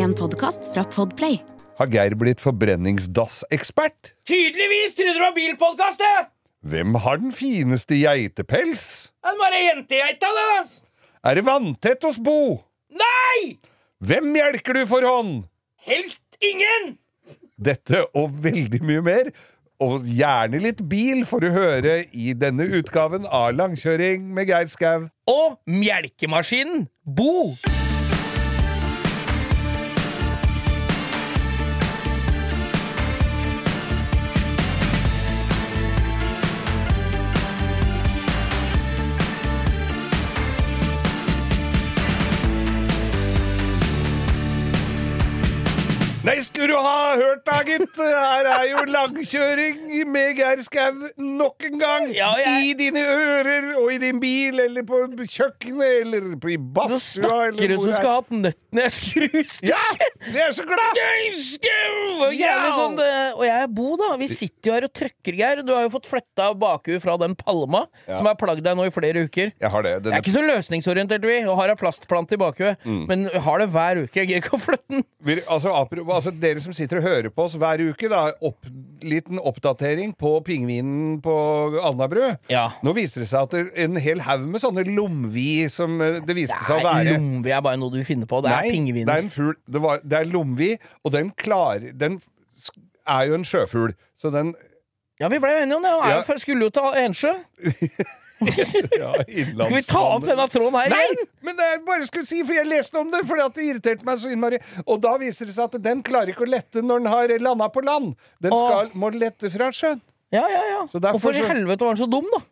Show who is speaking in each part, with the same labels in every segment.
Speaker 1: En podkast fra Podplay.
Speaker 2: Har Geir blitt forbrenningsdassekspert?
Speaker 3: Tydeligvis trodde du var bilpodkast, det!
Speaker 2: Hvem har den fineste geitepels?
Speaker 3: Den bare jentegeita, da!
Speaker 2: Er det vanntett hos Bo?
Speaker 3: Nei!
Speaker 2: Hvem melker du for hånd?
Speaker 3: Helst ingen!
Speaker 2: Dette og veldig mye mer, og gjerne litt bil, får du høre i denne utgaven av Langkjøring med Geir Skau.
Speaker 3: Og melkemaskinen Bo.
Speaker 2: Du ha hørt da, gitt! Her er jo langkjøring med Geir Skau nok en gang.
Speaker 3: Ja, jeg-
Speaker 2: I dine ører, og i din bil, eller på kjøkkenet, eller på, i badstua,
Speaker 3: snakker
Speaker 2: eller
Speaker 3: du
Speaker 2: hvor
Speaker 3: som skal ha hatt nøttene jeg.
Speaker 2: Ja! Jeg er så glad!
Speaker 3: Geir Skau!
Speaker 2: Ja!
Speaker 3: sånn, og jeg er Bo, da. Vi sitter jo her og trøkker, Geir. Du har jo fått flytta bakhuet fra den palma
Speaker 2: Ja.
Speaker 3: som har plagd deg nå i flere uker.
Speaker 2: Jeg har det.
Speaker 3: Jeg er ikke så løsningsorientert, vi, og har ei plastplante i bakhuet.
Speaker 2: Mm.
Speaker 3: Men har det hver uke. Jeg gidder ikke å flytte den.
Speaker 2: Vi- Altså, apropos- altså, dere som sitter og hører på oss hver uke, da, opp, liten oppdatering på pingvinen på Alnabru.
Speaker 3: Ja.
Speaker 2: Nå viser det seg at det er en hel haug med sånne lomvi som eh, det viste seg å være.
Speaker 3: lomvi er bare noe du finner på. Det
Speaker 2: Nei,
Speaker 3: er pingviner.
Speaker 2: det er en fugl. Det, var- det er lomvi, og den klarer Den er jo en sjøfugl, så den
Speaker 3: Ja, vi ble enige om det. Er
Speaker 2: Ja.
Speaker 3: skulle jo ta Ensjø.
Speaker 2: ja,
Speaker 3: Skal vi ta opp denne tråden her
Speaker 2: Nei, men det jeg bare skulle si, for jeg leste om det fordi at det irriterte meg så innmari. Og da viser det seg at den klarer ikke å lette når den har landa på land. Den skal, må lette fra sjøen.
Speaker 3: Ja, ja, ja. Hvorfor i helvete var den så dum, da?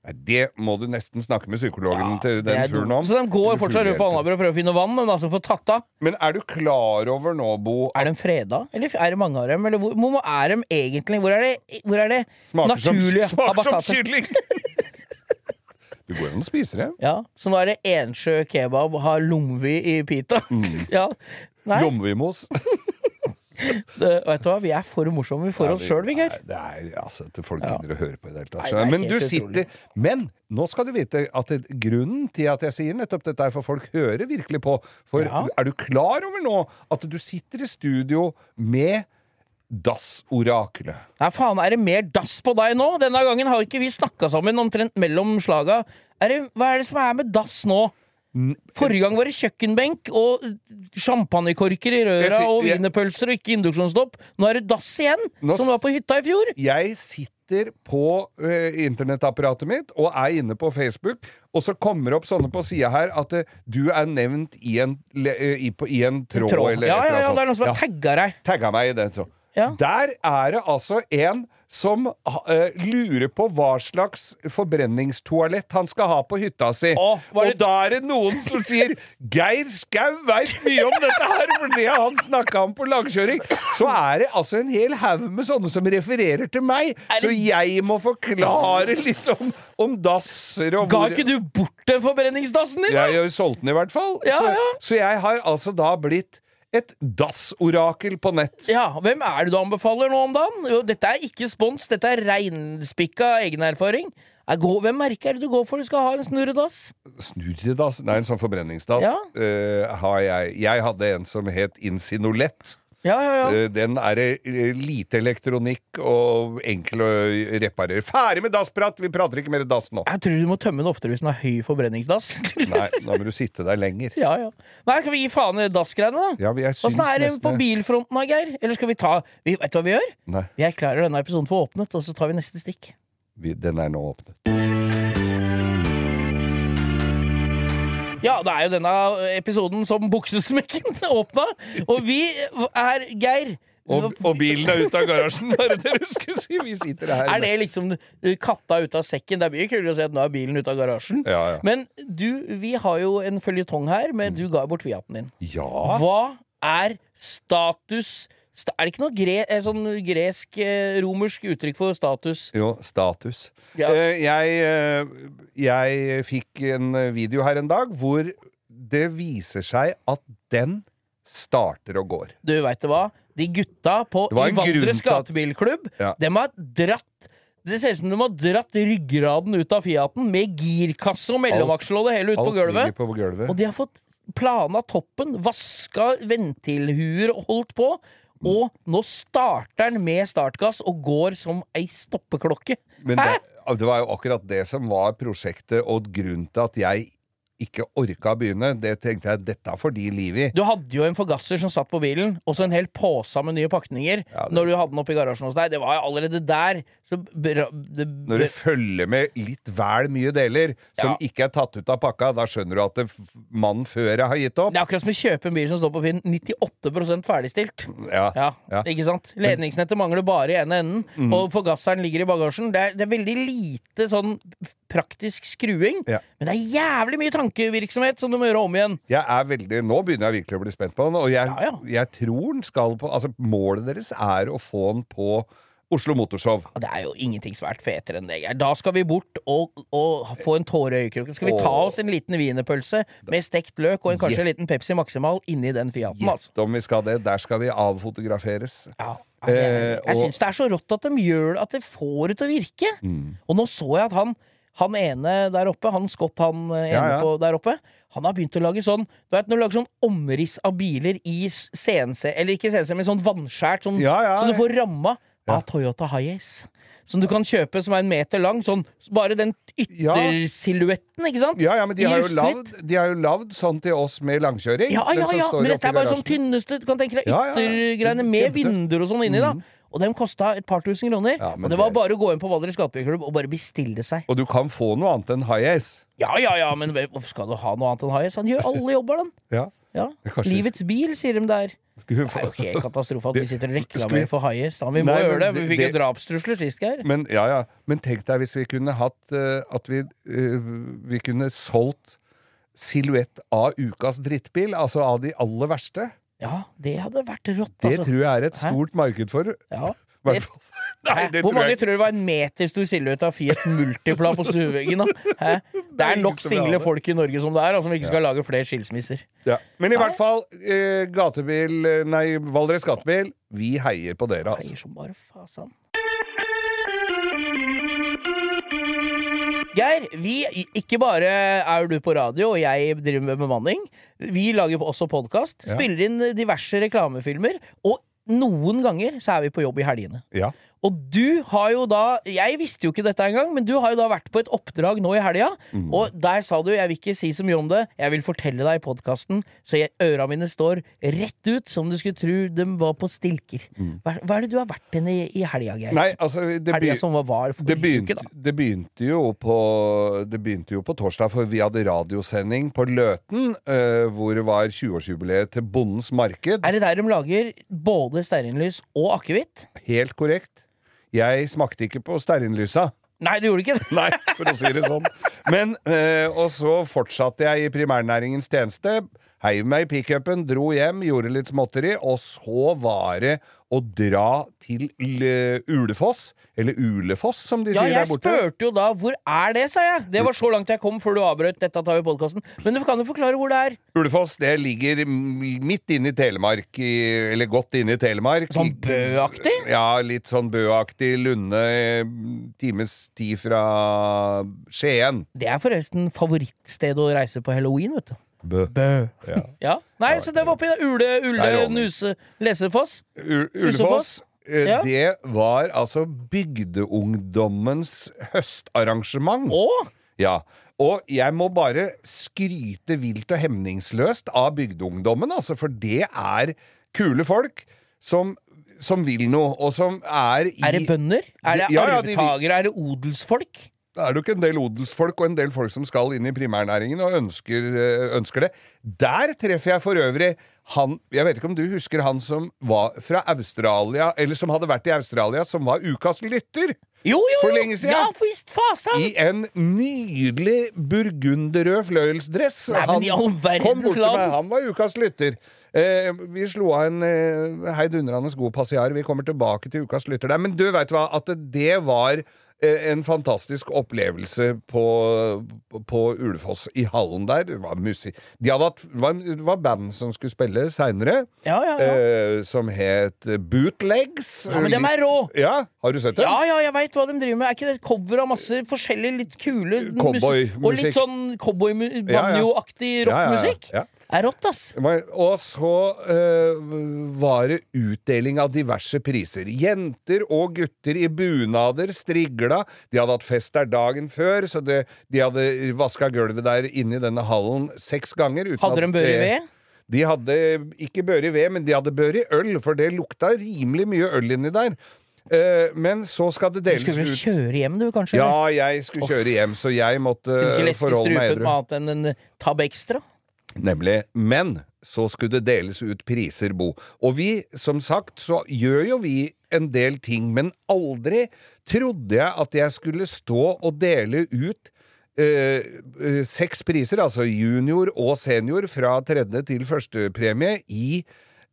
Speaker 2: Nei, det må du nesten snakke med psykologen til den
Speaker 3: turen
Speaker 2: om.
Speaker 3: Så de går fortsatt rundt på. Alnabru og prøver å finne vann, men altså får tatt av.
Speaker 2: Men er du klar over nå, Bo
Speaker 3: Er de freda, eller er det mange av dem? Eller hvor, hvor er de egentlig? Hvor er det, hvor er det
Speaker 2: Smaker som, smaker som kylling! Det går an å spise det.
Speaker 3: Ja, så nå er det Ensjø kebab, har lomvi i pita.
Speaker 2: Mm.
Speaker 3: Ja. Nei,
Speaker 2: Lomvimos.
Speaker 3: det, vet du hva, vi er for morsomme for oss sjøl, Vigør.
Speaker 2: Det er altså at folk
Speaker 3: Ja.
Speaker 2: å høre på i det hele tatt.
Speaker 3: Nei, det.
Speaker 2: Men du sitter Men nå skal du vite at det, grunnen til at jeg sier nettopp dette, er for folk hører virkelig på. For
Speaker 3: Ja.
Speaker 2: er du klar over nå at du sitter i studio med Dassorakelet?
Speaker 3: Nei, faen, er det mer dass på deg nå? Denne gangen har ikke vi snakka sammen omtrent mellom slaga. Er det, hva er det som er med dass nå? Forrige gang var det kjøkkenbenk og champagnekorker i røra
Speaker 2: sier-
Speaker 3: og wienerpølser og ikke induksjonsstopp. Nå er det dass igjen,
Speaker 2: Nå
Speaker 3: som var på hytta i fjor.
Speaker 2: Jeg sitter på eh, internettapparatet mitt og er inne på Facebook, og så kommer opp sånne på sida her at eh, du er nevnt i en, le- eh, i, på, i en tråd,
Speaker 3: Tråd.
Speaker 2: eller
Speaker 3: Ja, ja, ja, det er noen som har
Speaker 2: ja.
Speaker 3: tagga deg.
Speaker 2: Tagga meg i den tråden.
Speaker 3: Ja.
Speaker 2: Der er det altså en som uh, lurer på hva slags forbrenningstoalett han skal ha på hytta si.
Speaker 3: Åh,
Speaker 2: Og da er det noen som sier 'Geir Skau veit mye om dette her', for det han snakka om på langkjøring. Så er det altså en hel haug med sånne som refererer til meg.
Speaker 3: Det-
Speaker 2: Så jeg må forklare litt om, om dasser og
Speaker 3: Ga ikke du bort den forbrenningsdassen din? da?
Speaker 2: Jeg har solgt den i hvert fall.
Speaker 3: Ja,
Speaker 2: så,
Speaker 3: ja.
Speaker 2: så jeg har altså da blitt et dassorakel på nett.
Speaker 3: Ja, Hvem er det du anbefaler nå om dagen? Jo, dette er ikke spons, dette er reinspikka egenerfaring. Er Hvem merke er det du går for? Du skal ha en snurredass?
Speaker 2: Snurredass? Nei, en sånn forbrenningsdass.
Speaker 3: Ja.
Speaker 2: Uh, jeg. Jeg hadde en som het Insinolett.
Speaker 3: Ja, ja, ja.
Speaker 2: Eh, den er eh, lite elektronikk og enkel å reparere. Ferdig med dassprat! Vi prater ikke mer dass nå.
Speaker 3: Jeg tror du må tømme den oftere hvis den har høy forbrenningsdass.
Speaker 2: Nei, da må du sitte der lenger.
Speaker 3: ja, ja. Nei, Skal vi gi faen i dassgreiene, da?
Speaker 2: Ja,
Speaker 3: Åssen er det på bilfronten, da, Geir? Eller skal vi ta vi, Vet du hva vi gjør?
Speaker 2: Nei,
Speaker 3: Vi erklærer denne episoden for åpnet, og så tar vi neste stikk.
Speaker 2: vi, den er nå åpnet.
Speaker 3: Ja, det er jo denne episoden som buksesmekken åpna. Og vi er Geir.
Speaker 2: Og, og bilen er ute av garasjen, det du skulle si? Vi sitter her.
Speaker 3: Er det liksom katta ute av sekken? Det er mye kulere å si at nå er bilen ute av garasjen.
Speaker 2: Ja, ja.
Speaker 3: Men du, vi har jo en føljetong her men du ga bort Fiaten din.
Speaker 2: Ja.
Speaker 3: Hva er status sta Er det ikke noe gre eh, sånn gresk-romersk uttrykk for status?
Speaker 2: Jo, status.
Speaker 3: Ja.
Speaker 2: Eh, jeg, eh, jeg fikk en video her en dag hvor det viser seg at den starter og går.
Speaker 3: Du veit det hva? De gutta på
Speaker 2: at-
Speaker 3: gatebilklubb,
Speaker 2: Ja.
Speaker 3: dem har dratt det ser ut som de har dratt ryggraden ut av Fiaten med girkasse og mellomaksel og det hele ut på gulvet.
Speaker 2: på gulvet.
Speaker 3: Og de har fått plana toppen, vaska ventilhuer og holdt på. Og nå starter den med startgass og går som ei stoppeklokke.
Speaker 2: Men det, det var jo akkurat det som var prosjektet, og grunnen til at jeg ikke orka å begynne, det tenkte jeg dette får de liv i.
Speaker 3: Du hadde jo en forgasser som satt på bilen, og så en hel pose med nye pakninger
Speaker 2: Ja, det-
Speaker 3: når du hadde den oppe i garasjen hos deg. Det var jo allerede der så bra, det,
Speaker 2: Når du følger med litt vel mye deler som
Speaker 3: Ja.
Speaker 2: ikke er tatt ut av pakka, da skjønner du at det, mannen før jeg har gitt opp.
Speaker 3: Det er akkurat som å kjøpe en bil som står på Finn 98 ferdigstilt.
Speaker 2: Ja.
Speaker 3: Ja,
Speaker 2: Ja.
Speaker 3: ikke sant? Ledningsnettet mangler bare i ene enden,
Speaker 2: Mm.
Speaker 3: og forgasseren ligger i bagasjen. Det er, det er veldig lite sånn praktisk skruing,
Speaker 2: Ja.
Speaker 3: men det er jævlig mye tankevirksomhet som du må gjøre om igjen.
Speaker 2: Jeg er veldig, Nå begynner jeg virkelig å bli spent på den, og jeg,
Speaker 3: Ja, ja.
Speaker 2: jeg tror den skal på Altså, målet deres er å få den på Oslo Motorshow.
Speaker 3: Det er jo ingenting svært fetere enn det. Da skal vi bort og, og få en tåre i øyekroken. Skal vi ta oss en liten wienerpølse med stekt løk og en, kanskje en liten Pepsi Maximal inni den Fiaten, altså.
Speaker 2: Om vi skal det. Der skal vi avfotograferes.
Speaker 3: Ja, Jeg,
Speaker 2: Eh,
Speaker 3: jeg
Speaker 2: og-
Speaker 3: syns det er så rått at de gjør det, at det får det til å virke.
Speaker 2: Mm.
Speaker 3: Og nå så jeg at han, han ene der oppe, han Scott han eh, ene
Speaker 2: Ja, ja.
Speaker 3: På, der oppe, han har begynt å lage sånn Du vet når du lager sånn omriss av biler i CNC, eller ikke CNC, men sånn vannskjært, sånn,
Speaker 2: Ja,
Speaker 3: så du får ramma av Toyota Hiace. Som du kan kjøpe som er en meter lang. Sånn, bare den yttersilhuetten, ikke sant?
Speaker 2: Ja, ja, men de har, jo
Speaker 3: rustfritt.
Speaker 2: de har jo lavd, sånn til oss med langkjøring.
Speaker 3: Ja, ja, ja, men dette er bare sånn tynneste Du kan tenke deg yttergreiene med vinduer og sånn inni, da. Og dem kosta et par tusen kroner.
Speaker 2: Ja,
Speaker 3: og det var bare å gå inn på Valdres Gatebilklubb og bare bestille seg.
Speaker 2: Og du kan få noe annet enn high-ace.
Speaker 3: Ja, ja, ja, men hvorfor skal du ha noe annet enn Hiace? Han gjør alle jobber, den.
Speaker 2: Ja.
Speaker 3: Ja. Livets bil, sier de der. Det er jo helt katastrofe at vi sitter og reklamerer for da. Vi må
Speaker 2: Nei,
Speaker 3: gjøre det. Vi fikk jo drapstrusler sist, Geir.
Speaker 2: Men, ja, ja. men tenk deg hvis vi kunne hatt uh, At vi, uh, vi kunne solgt silhuett av ukas drittbil. Altså av de aller verste.
Speaker 3: Ja, det hadde vært rått,
Speaker 2: Det
Speaker 3: altså.
Speaker 2: tror jeg er et
Speaker 3: Hæ?
Speaker 2: stort marked for.
Speaker 3: Ja. Det-
Speaker 2: Nei, det
Speaker 3: Hvor
Speaker 2: tror
Speaker 3: mange
Speaker 2: jeg
Speaker 3: tror det var en meter stor silhuett av Fiat Multipla på stueveggen? Det er nok single folk i Norge som det er, altså, som ikke skal lage flere skilsmisser.
Speaker 2: Ja. Men i hvert fall, eh, gatebil eh, Nei, Valdres Gatebil. Vi heier på dere, altså.
Speaker 3: Heier som bare fasan. Geir, vi, ikke bare er du på radio, og jeg driver med bemanning. Vi lager også podkast, spiller inn diverse reklamefilmer, og noen ganger så er vi på jobb i helgene.
Speaker 2: Ja.
Speaker 3: Og du har jo da Jeg visste jo ikke dette engang, men du har jo da vært på et oppdrag nå i helga.
Speaker 2: Mm.
Speaker 3: Og der sa du 'jeg vil ikke si så mye om det, jeg vil fortelle deg i podkasten', så jeg, øra mine står rett ut som du skulle tro de var på stilker. Hva, hva er det du har vært henne i, i helga, Geir?
Speaker 2: Mm. Nei, altså det,
Speaker 3: Helga som var, var
Speaker 2: det, begynte,
Speaker 3: uke,
Speaker 2: det, begynte jo på, det begynte jo på torsdag, for vi hadde radiosending på Løten, eh, hvor det var 20-årsjubileet til Bondens Marked.
Speaker 3: Er det der de lager både stearinlys og akevitt?
Speaker 2: Helt korrekt. Jeg smakte ikke på stearinlysa.
Speaker 3: Nei, du gjorde ikke det.
Speaker 2: Nei, for å si det sånn. Men, øh, Og så fortsatte jeg i primærnæringens tjeneste. Heiv meg i pickupen, dro hjem, gjorde litt småtteri, og så var det å dra til Ulefoss. Eller Ulefoss, som de
Speaker 3: Ja,
Speaker 2: sier der borte.
Speaker 3: Ja, jeg spurte jo da 'hvor er det', sa jeg. Det var så langt jeg kom før du avbrøt dette tar vi podkasten. Men du kan jo forklare hvor det er.
Speaker 2: Ulefoss det ligger midt inne i Telemark, i, eller godt inne i Telemark.
Speaker 3: Sånn Bø-aktig?
Speaker 2: Ja, litt sånn Bø-aktig. Lunde times tid fra Skien.
Speaker 3: Det er forresten favorittstedet å reise på halloween, vet du.
Speaker 2: Bø.
Speaker 3: Bø.
Speaker 2: Ja.
Speaker 3: Ja. Nei, så det var oppi der. Ule, Ule. Nuse, Lesefoss. Ulefoss?
Speaker 2: Eh,
Speaker 3: Ja.
Speaker 2: Det var altså bygdeungdommens høstarrangement.
Speaker 3: Å!
Speaker 2: Ja. Og jeg må bare skryte vilt og hemningsløst av bygdeungdommen, altså, for det er kule folk som, som vil noe, og som er i
Speaker 3: Er det bønder? Er det
Speaker 2: Ja, ja, de-
Speaker 3: arvtakere? Er det odelsfolk?
Speaker 2: Det er nok en del odelsfolk og en del folk som skal inn i primærnæringen og ønsker, eh, ønsker det. Der treffer jeg for øvrig han Jeg vet ikke om du husker han som var fra Australia, eller som hadde vært i Australia, som var ukas lytter?
Speaker 3: Jo, jo!
Speaker 2: For
Speaker 3: jo.
Speaker 2: lenge siden.
Speaker 3: Ja, for visst fasen!
Speaker 2: I en nydelig burgunderrød fløyelsdress.
Speaker 3: Nei, men i all verdens
Speaker 2: kom
Speaker 3: land.
Speaker 2: meg. Han var ukas lytter. Eh, vi slo av en eh, heidundrende god passiar. Vi kommer tilbake til ukas lytter der. Men du veit hva, at det var en fantastisk opplevelse på, på Ulefoss, i hallen der. Det var musikk De hadde hatt, det var, det var band som skulle spille seinere,
Speaker 3: Ja, ja, ja.
Speaker 2: eh, som het Bootlegs.
Speaker 3: ja men dem er rå!
Speaker 2: Ja, har du sett dem?
Speaker 3: Ja, ja, jeg veit hva de driver med. Er ikke det et cover av masse forskjellig litt kule
Speaker 2: Cowboymusikk.
Speaker 3: Og litt sånn cowboy-banjo-aktig rockmusikk?
Speaker 2: Ja, ja, ja.
Speaker 3: Er rått, ass.
Speaker 2: Og så uh, var det utdeling av diverse priser. Jenter og gutter i bunader strigla. De hadde hatt fest der dagen før, så det, de hadde vaska gulvet der inne i denne hallen seks ganger.
Speaker 3: Hadde de bør i ved?
Speaker 2: De hadde ikke bør i ved, men de hadde bør i øl, for det lukta rimelig mye øl inni der. Eh, men så skal det
Speaker 3: Du
Speaker 2: deles
Speaker 3: skulle vel
Speaker 2: ut
Speaker 3: kjøre hjem, du, kanskje?
Speaker 2: Ja, jeg skulle kjøre hjem, så jeg måtte
Speaker 3: forholde meg
Speaker 2: edru.
Speaker 3: Kunne
Speaker 2: forholde meg
Speaker 3: strupet med annet enn en tab extra?
Speaker 2: Nemlig. Men så skulle det deles ut priser, Bo. Og vi, som sagt, så gjør jo vi en del ting, men aldri trodde jeg at jeg skulle stå og dele ut eh, eh, seks priser, altså junior og senior, fra tredje til førstepremie i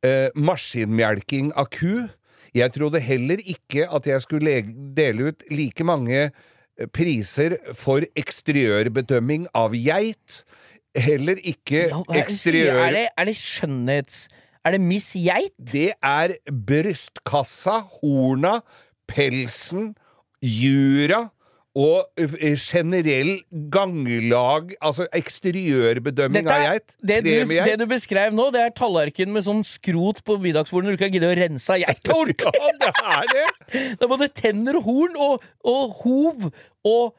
Speaker 2: eh, maskinmelking av ku. Jeg trodde heller ikke at jeg skulle dele ut like mange eh, priser for eksteriørbedømming av geit. Heller ikke
Speaker 3: Ja, er det er, det, skjønnhets... Er det Miss Geit?
Speaker 2: Det er brystkassa, horna, pelsen, jura og eh, generell ganglag, altså eksteriørbedømming av geit.
Speaker 3: det, du, det du beskrev nå, det er tallerken med sånn skrot på middagsbordet når du ikke har giddet å rense av geita ordentlig.
Speaker 2: Ja, det er det!
Speaker 3: Det er både tenner og horn og, og hov og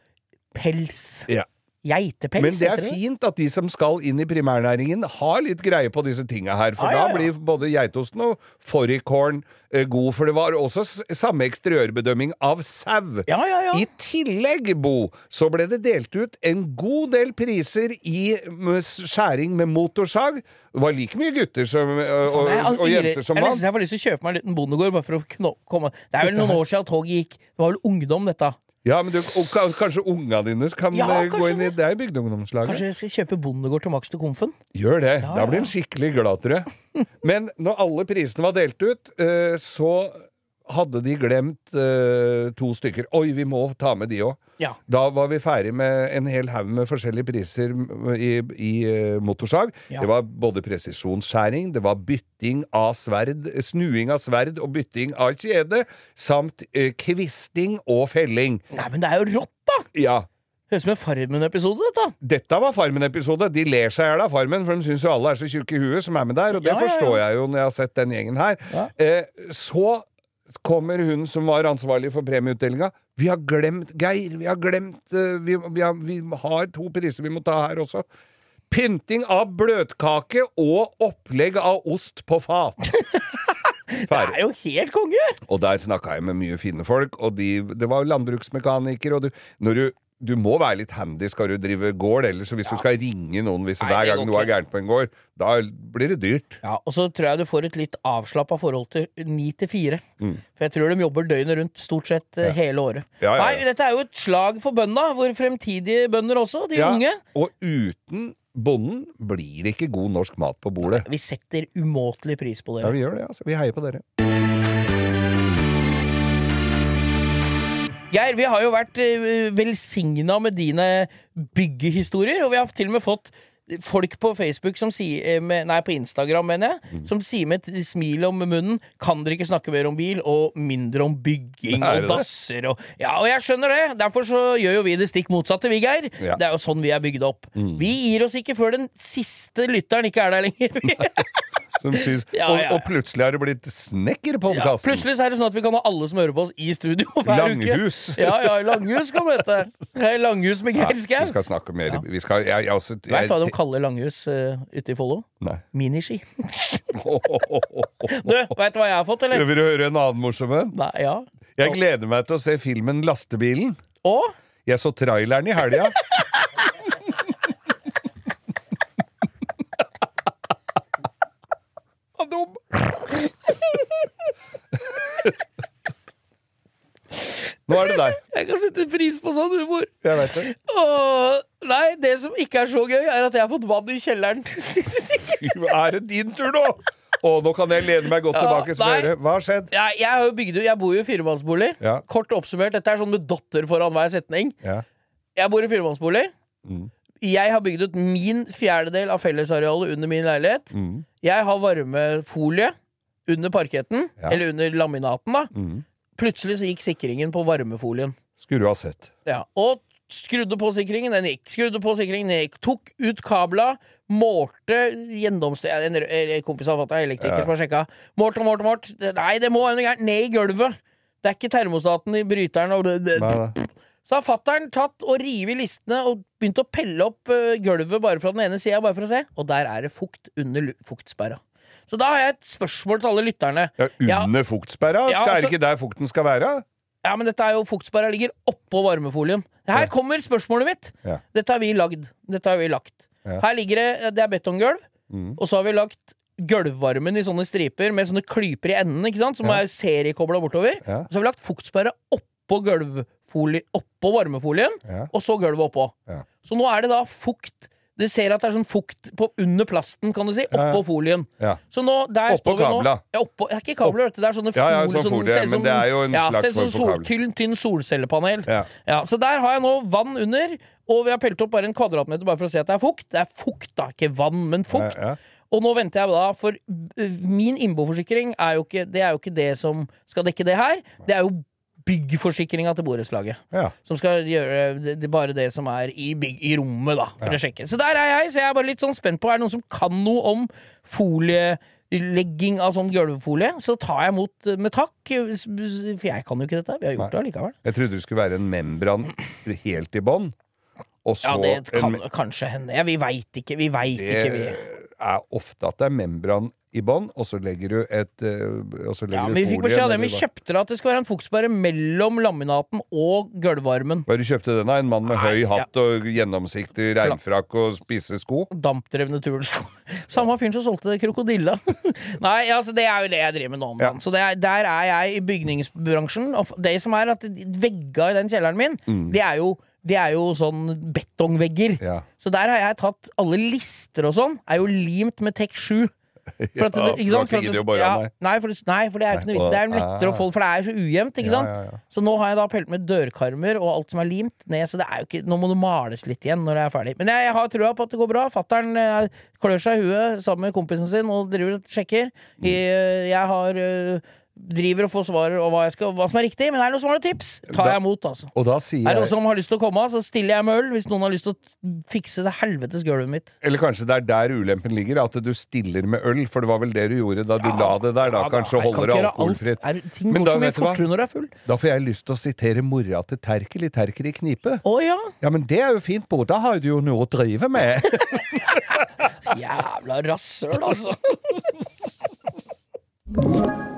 Speaker 3: pels.
Speaker 2: Ja.
Speaker 3: Geitepels,
Speaker 2: Men det er fint at de som skal inn i primærnæringen, har litt greie på disse tinga her. For
Speaker 3: ah, ja, ja.
Speaker 2: da blir både geitosten og fårikålen eh, god. For det var også samme eksteriørbedømming av sau.
Speaker 3: Ja.
Speaker 2: I tillegg, Bo, så ble det delt ut en god del priser i skjæring med motorsag. Det var like mye gutter som, og,
Speaker 3: jeg,
Speaker 2: og, jenter som mann.
Speaker 3: jeg har lyst til å kjøpe meg en liten bondegård bare for å komme Det er vel noen år siden toget gikk. Det var vel ungdom, dette.
Speaker 2: Ja, men du, og, ka- kanskje unga dine kan
Speaker 3: Ja,
Speaker 2: eh, gå inn i
Speaker 3: det.
Speaker 2: Bygdeungdomslaget.
Speaker 3: Kanskje jeg skal kjøpe bondegård til Max til Komfen?
Speaker 2: Gjør det.
Speaker 3: Ja,
Speaker 2: Da blir
Speaker 3: ja.
Speaker 2: skikkelig glad, tror jeg. Men når alle prisene var delt ut, eh, så hadde de glemt uh, to stykker. Oi, vi må ta med de òg.
Speaker 3: Ja.
Speaker 2: Da var vi ferdig med en hel haug med forskjellige priser i, i uh, motorsag.
Speaker 3: Ja.
Speaker 2: Det var både presisjonsskjæring, det var bytting av sverd, snuing av sverd og bytting av kjede, samt uh, kvisting og felling.
Speaker 3: Nei, men det er jo rått, da!
Speaker 2: Ja.
Speaker 3: Høres ut som en Farmen-episode, dette.
Speaker 2: Dette var Farmen-episode. De ler seg i hjel av Farmen, for de syns jo alle er så tjukke i huet som er med der, og det
Speaker 3: Ja,
Speaker 2: forstår jeg jo når jeg har sett den gjengen her. Eh, så kommer hun som var ansvarlig for premieutdelinga. Vi har glemt Geir. Vi har glemt eh, vi, vi, har, vi har to priser vi må ta her også. Pynting av bløtkake og opplegg av ost på fat.
Speaker 3: Det er jo helt konge!
Speaker 2: Og der snakka jeg med mye fine folk, og de, det var landbruksmekanikere, og du, når du du må være litt handy skal du drive gård, ellers så hvis du skal ringe noen hvis
Speaker 3: Nei,
Speaker 2: hver gang noe er gærent på en gård, da blir det dyrt.
Speaker 3: Ja, Og så tror jeg du får et litt avslappa forhold til ni til fire.
Speaker 2: Mm.
Speaker 3: For jeg tror de jobber døgnet rundt stort sett ja. hele året.
Speaker 2: Ja, ja, ja.
Speaker 3: Nei, dette er jo et slag for bøndene, hvor fremtidige bønder også, de
Speaker 2: Ja,
Speaker 3: unge.
Speaker 2: Og uten bonden blir det ikke god norsk mat på bordet.
Speaker 3: Vi setter umåtelig pris på dere.
Speaker 2: Ja, vi gjør det, altså. Vi heier på dere.
Speaker 3: Geir, vi har jo vært uh, velsigna med dine byggehistorier, og vi har til og med fått folk på Facebook som sier eh, med, Nei, på Instagram, mener jeg.
Speaker 2: Mm.
Speaker 3: Som sier med et smil om munnen Kan dere ikke snakke mer om bil, og mindre om bygging og dasser og Ja, og jeg skjønner det! Derfor så gjør jo vi det stikk motsatte, vi, Geir.
Speaker 2: Ja. Mm.
Speaker 3: Det er jo sånn vi er bygd opp. Vi gir oss ikke før den siste lytteren ikke er der lenger.
Speaker 2: Som syns,
Speaker 3: Ja,
Speaker 2: og,
Speaker 3: ja, ja.
Speaker 2: og plutselig har det blitt
Speaker 3: Ja,
Speaker 2: snekkerpodkasten.
Speaker 3: plutselig så er det sånn at vi kan ha alle som hører på oss, i studio hver
Speaker 2: Langhus.
Speaker 3: uke. Ja, ja, Langhus kan det hete. Langhus med Geir Skau.
Speaker 2: vi skal snakke mer vi skal, jeg, jeg, også, jeg,
Speaker 3: Vet du hva de kaller Langhus uh, ute i Follo? Miniski. Du, veit du hva jeg har fått, eller?
Speaker 2: Vil du høre en annen morsom en?
Speaker 3: Ja.
Speaker 2: Jeg gleder meg til å se filmen Lastebilen.
Speaker 3: Og
Speaker 2: Jeg så traileren i helga. Han er dum! Nå er det deg.
Speaker 3: jeg kan sette pris på sånn humor.
Speaker 2: Jeg vet det.
Speaker 3: Åh, nei, det som ikke er så gøy, er at jeg har fått vann i kjelleren.
Speaker 2: Er det din tur nå? Og nå kan jeg lene meg godt
Speaker 3: Ja,
Speaker 2: tilbake til
Speaker 3: nei.
Speaker 2: dere. Hva har skjedd?
Speaker 3: jeg, jeg, bygd, jeg bor jo i firemannsbolig.
Speaker 2: Ja.
Speaker 3: Kort oppsummert, dette er sånn med dotter foran hver setning.
Speaker 2: Ja.
Speaker 3: Jeg bor i firemannsbolig.
Speaker 2: Mm.
Speaker 3: Jeg har bygd ut min fjerdedel av fellesarealet under min leilighet.
Speaker 2: Mm.
Speaker 3: Jeg har varmefolie under parketten,
Speaker 2: Ja.
Speaker 3: eller under laminaten, da.
Speaker 2: Mm.
Speaker 3: Plutselig så gikk sikringen på varmefolien.
Speaker 2: Skulle du ha sett.
Speaker 3: Ja. Og Skrudde på sikringen, den gikk. Skrudde på sikringen, den gikk. Tok ut kabla, målte gjennomsnitt En en kompis av fatter'n, elektriker, som har sjekka. Målt og målt og målt. Nei, det må være noe gærent. Ned i gulvet. Det er ikke termostaten i bryteren. Og det, det. Så har fatter'n tatt og revet listene og begynt å pelle opp eh, gulvet bare fra den ene sida, bare for å se. Og der er det fukt under fuktsperra. Så da har jeg et spørsmål til alle lytterne.
Speaker 2: Ja,
Speaker 3: Ja.
Speaker 2: under fuktsperra?
Speaker 3: Ja,
Speaker 2: Skal, er
Speaker 3: altså-
Speaker 2: det ikke der fukten skal være?
Speaker 3: Ja, men dette er jo fuktsperra ligger oppå varmefolien. Her
Speaker 2: Ja.
Speaker 3: kommer spørsmålet mitt.
Speaker 2: Ja.
Speaker 3: Dette har vi lagd. Dette har vi lagt.
Speaker 2: Ja.
Speaker 3: Her ligger det Det er betonggulv,
Speaker 2: Mm.
Speaker 3: og så har vi lagt gulvvarmen i sånne striper med sånne klyper i enden, ikke sant? som
Speaker 2: Ja.
Speaker 3: er seriekobla bortover.
Speaker 2: Ja.
Speaker 3: Og så har vi lagt fuktsperre oppå gulvfolie, oppå varmefolien,
Speaker 2: Ja.
Speaker 3: og så gulvet oppå.
Speaker 2: Ja.
Speaker 3: Så nå er det da fukt Det ser at det er sånn fukt på under plasten, kan du si, oppå folien.
Speaker 2: Ja.
Speaker 3: Så nå, der
Speaker 2: Oppå
Speaker 3: står vi nå ja, oppå, Det er ikke kabler, vet du. Det er sånne
Speaker 2: Ja, ja, sånn folie, men det er jo en
Speaker 3: ja,
Speaker 2: slags sånn
Speaker 3: sol, tynn, tynn solcellepanel.
Speaker 2: Ja.
Speaker 3: Ja, så der har jeg nå vann under, og vi har pelt opp bare en kvadratmeter bare for å se at det er fukt. Det er fukt, da. Ikke vann, men fukt.
Speaker 2: Ja, ja.
Speaker 3: Og nå venter jeg da, for øh, min innboforsikring er jo ikke, det er jo ikke det som skal dekke det her. Det er jo byggforsikringa til borettslaget.
Speaker 2: Ja.
Speaker 3: Som skal gjøre det, det bare det som er i, bygg, i rommet, da, for å sjekke. Så der er jeg, så jeg er bare litt sånn spent på Er det noen som kan noe om folielegging av sånn gulvfolie. Så tar jeg imot med takk, for jeg kan jo ikke dette. Vi har gjort det allikevel.
Speaker 2: Jeg trodde det skulle være en membran helt i bånn.
Speaker 3: Ja, det kan
Speaker 2: en,
Speaker 3: kanskje hende. Ja, vi veit ikke. Vi veit ikke, vi.
Speaker 2: Det er ofte at det er membran i bånn, og så legger du et eh, og så legger
Speaker 3: Ja, men vi fikk beskjed av dem. Vi kjøpte det at det skal være en fuktsperre mellom laminaten og gulvvarmen.
Speaker 2: Bare du kjøpte den av en mann med høy
Speaker 3: ja.
Speaker 2: hatt og gjennomsiktig regnfrakk og spisse sko?
Speaker 3: Dampdrevne turnsko. Samme fyren som solgte det krokodilla. Nei, altså det er jo det jeg driver med nå om
Speaker 2: Ja.
Speaker 3: Så er, der er jeg i bygningsbransjen. Og det som er at vegga i den kjelleren min,
Speaker 2: Mm.
Speaker 3: det er jo det er jo sånn betongvegger.
Speaker 2: Ja.
Speaker 3: Så der har jeg tatt alle lister og sånn, er jo limt med Tek 7. For at
Speaker 2: Ja,
Speaker 3: ikke sant? For at det- ja,
Speaker 2: nei.
Speaker 3: for, det- nei, for det er jo ikke noe vits. Det er lettere å få For det er jo så ujevnt, ikke sant? Så nå har jeg da pelt med dørkarmer og alt som er limt ned, så det er jo ikke Nå må det males litt igjen når det er ferdig. Men jeg, jeg har trua på at det går bra. Fattern eh, klør seg i huet sammen med kompisen sin og driver og sjekker.
Speaker 2: Mm.
Speaker 3: Jeg, jeg har eh, driver og får svar og hva, skal, hva som er riktig, men er det noen som har noen tips, tar
Speaker 2: Da-
Speaker 3: jeg imot, altså.
Speaker 2: Da
Speaker 3: Er det noen som har lyst til å komme, så stiller jeg med øl. Hvis noen har lyst til å fikse det helvetes gulvet mitt.
Speaker 2: Eller kanskje det er der ulempen ligger, at du stiller med øl. For det var vel det du gjorde da du la det der, da.
Speaker 3: Ja,
Speaker 2: Kanskje
Speaker 3: kan
Speaker 2: holder det alkoholfritt.
Speaker 3: Er, ting
Speaker 2: Men
Speaker 3: går
Speaker 2: da
Speaker 3: så mye fortere når du er full.
Speaker 2: Da får jeg lyst til å sitere mora til Terkel i Terkel i knipe.
Speaker 3: Å ja!
Speaker 2: Ja, men det er jo fint, Bo. Da har du jo noe å drive med.
Speaker 3: Jævla rasshøl, altså.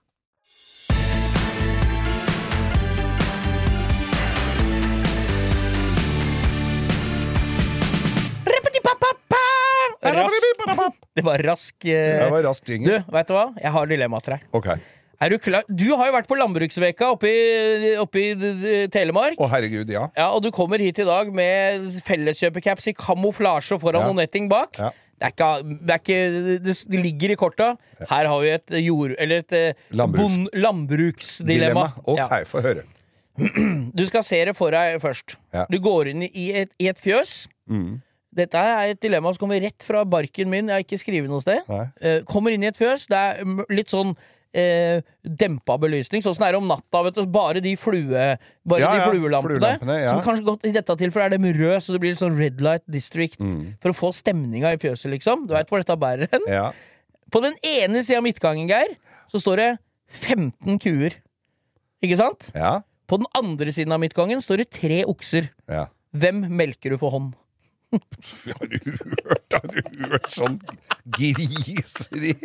Speaker 3: Rask. Det var rask eh,
Speaker 2: Det var rask
Speaker 3: Du, vet du hva? Jeg har dilemma til deg.
Speaker 2: Ok.
Speaker 3: Er du klar? Du har jo vært på landbruksveka oppe i, oppe i Telemark.
Speaker 2: Å, herregud, ja.
Speaker 3: Ja, og du kommer hit i dag med felleskjøpecaps i kamuflasje foran
Speaker 2: Ja.
Speaker 3: og netting bak.
Speaker 2: Ja.
Speaker 3: Det er ikke, det, er ikke, det, det ligger i korta. Her har vi et jord... Eller et eh,
Speaker 2: Landbruks-
Speaker 3: bond- landbruksdilemma.
Speaker 2: Ok,
Speaker 3: Ja.
Speaker 2: få høre.
Speaker 3: Du skal se det for deg først.
Speaker 2: Ja.
Speaker 3: Du går inn i et, i et fjøs.
Speaker 2: Mm.
Speaker 3: Dette er et dilemma som kommer rett fra barken min. Jeg har ikke skrevet noe sted. Eh, kommer inn i et fjøs. Det er litt sånn eh, dempa belysning. Sånn som det er om natta. Vet du. Bare de, flue, bare
Speaker 2: Ja,
Speaker 3: de fluelampene.
Speaker 2: fluelampene, ja.
Speaker 3: Som kanskje godt, I dette tilfellet er dem røde, så det blir litt sånn Red Light District.
Speaker 2: Mm.
Speaker 3: For å få stemninga i fjøset, liksom. Du veit hvor dette bærer hen?
Speaker 2: Ja.
Speaker 3: På den ene sida av midtgangen, Geir, så står det 15 kuer. Ikke sant?
Speaker 2: Ja.
Speaker 3: På den andre siden av midtgangen står det tre okser.
Speaker 2: ja.
Speaker 3: Hvem melker du for hånd?
Speaker 2: Har du hørt, har du hørt sånn griseri?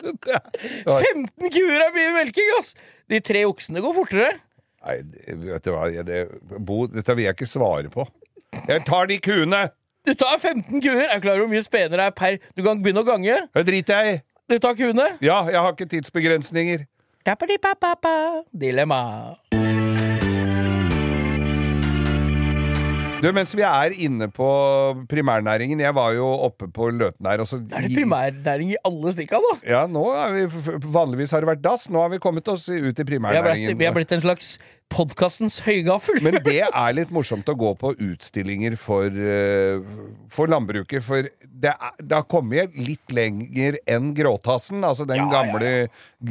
Speaker 2: Er-
Speaker 3: 15 kuer er mye melking, ass! De tre oksene går fortere.
Speaker 2: Nei, vet du hva det, Bo, dette vil jeg ikke svare på. Jeg tar de kuene!
Speaker 3: Du tar 15 kuer. Er du klar over hvor mye spenere er per Du kan begynne å gange.
Speaker 2: Det driter jeg i.
Speaker 3: Du tar kuene.
Speaker 2: Ja, jeg har ikke tidsbegrensninger.
Speaker 3: Dilemma.
Speaker 2: Du, Mens vi er inne på primærnæringen Jeg var jo oppe på Løten her. Og
Speaker 3: Er det primærnæring i alle stikka, da?
Speaker 2: Ja, nå er vi, Vanligvis har det vært dass. Nå har vi kommet oss ut i
Speaker 3: blitt,
Speaker 2: primærnæringen.
Speaker 3: vi har blitt en slags podkastens høygaffel.
Speaker 2: Men det er litt morsomt å gå på utstillinger for, eh, for landbruket. For det, er, det har kommet litt lenger enn Gråtassen, altså den
Speaker 3: Ja, ja,
Speaker 2: gamle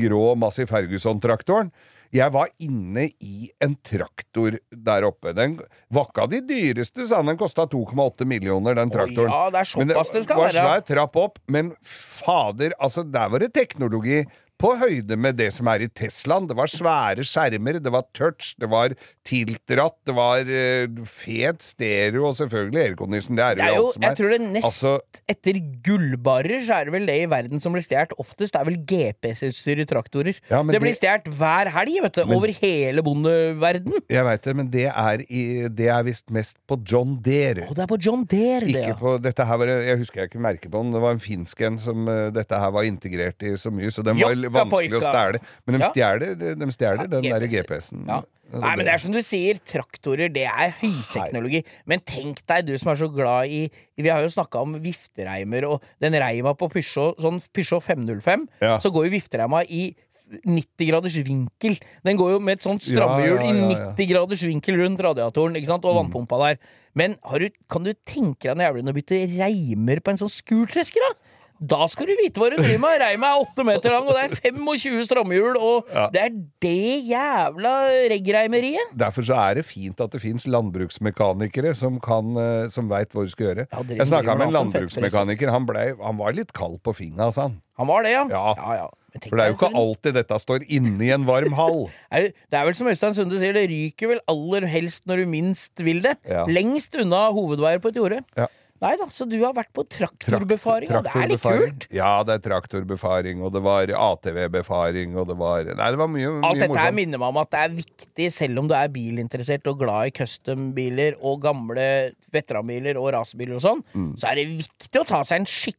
Speaker 2: grå Massey Ferguson-traktoren. Jeg var inne i en traktor der oppe. Den var ikke av de dyreste, sa han. Den kosta 2,8 millioner, den traktoren.
Speaker 3: ja, det er såpass det skal være.
Speaker 2: Det var svær trapp opp, men fader, altså der var det teknologi på høyde med det som er i Teslaen. Det var svære skjermer, det var touch, det var tiltratt, det var uh, fet stereo og selvfølgelig aircondition. Det er
Speaker 3: Det
Speaker 2: jo
Speaker 3: er jo,
Speaker 2: alt som
Speaker 3: jeg
Speaker 2: er.
Speaker 3: tror det nest
Speaker 2: Altså,
Speaker 3: etter gullbarer så er det vel det i verden som blir stjålet oftest. Det er vel GPS-utstyr i traktorer.
Speaker 2: Ja, det,
Speaker 3: det blir
Speaker 2: det-
Speaker 3: stjålet hver helg, vet du. over hele bondeverden.
Speaker 2: jeg veit det, men det er, i- det er visst mest på John Deere.
Speaker 3: Å, det er på John Deere, det. Ja.
Speaker 2: på, dette her var, Jeg husker jeg ikke merket på den. Det var en finsk en som uh, dette her var integrert i så mye, så den var vanskelig å stjele. Men de stjeler, de stjeler den der
Speaker 3: GPS.
Speaker 2: GPS-en.
Speaker 3: Ja. Nei, men det er som du sier, traktorer, det er høyteknologi. Men tenk deg, du som er så glad i Vi har jo snakka om viftereimer, og den reima på Peugeot, sånn Peugeot 505,
Speaker 2: Ja.
Speaker 3: så går jo viftereima i 90 graders vinkel. Den går jo med et sånt strammehjul
Speaker 2: Ja, ja,
Speaker 3: i 90 graders vinkel rundt radiatoren ikke sant? og vannpumpa der. Men har du, kan du tenke deg når jævlig å bytte reimer på en sånn skurtresker, da? Da skal du vite hva du driver med! Reima er åtte meter lang, og det er 25 strammehjul, og det er det jævla reggreimeriet!
Speaker 2: Derfor så er det fint at det fins landbruksmekanikere som, kan, eh, som veit hva du skal gjøre.
Speaker 3: Ja,
Speaker 2: jeg snakka med en
Speaker 3: den
Speaker 2: landbruksmekaniker. Han, ble, han var litt kald på fingra, sa han.
Speaker 3: Han var det, ja?
Speaker 2: Ja.
Speaker 3: ja, ja.
Speaker 2: For det er jo ikke alltid dette står inne i en varm hall.
Speaker 3: Det er vel som Øystein Sunde sier, det ryker vel aller helst når du minst vil det.
Speaker 2: Ja.
Speaker 3: Lengst unna hovedveier på et jorde.
Speaker 2: Ja.
Speaker 3: Nei da, så du har vært på
Speaker 2: Trakt-
Speaker 3: traktorbefaring, og det er litt kult.
Speaker 2: Ja, det er traktorbefaring, og det var ATV-befaring, og det var Nei, det var mye,
Speaker 3: Alt dette her
Speaker 2: morsomt.
Speaker 3: minner meg om at det er viktig, selv om du er bilinteressert og glad i custom-biler og gamle veteranbiler og racerbiler og sånn,
Speaker 2: Mm.
Speaker 3: så er det viktig å ta seg en skikkelig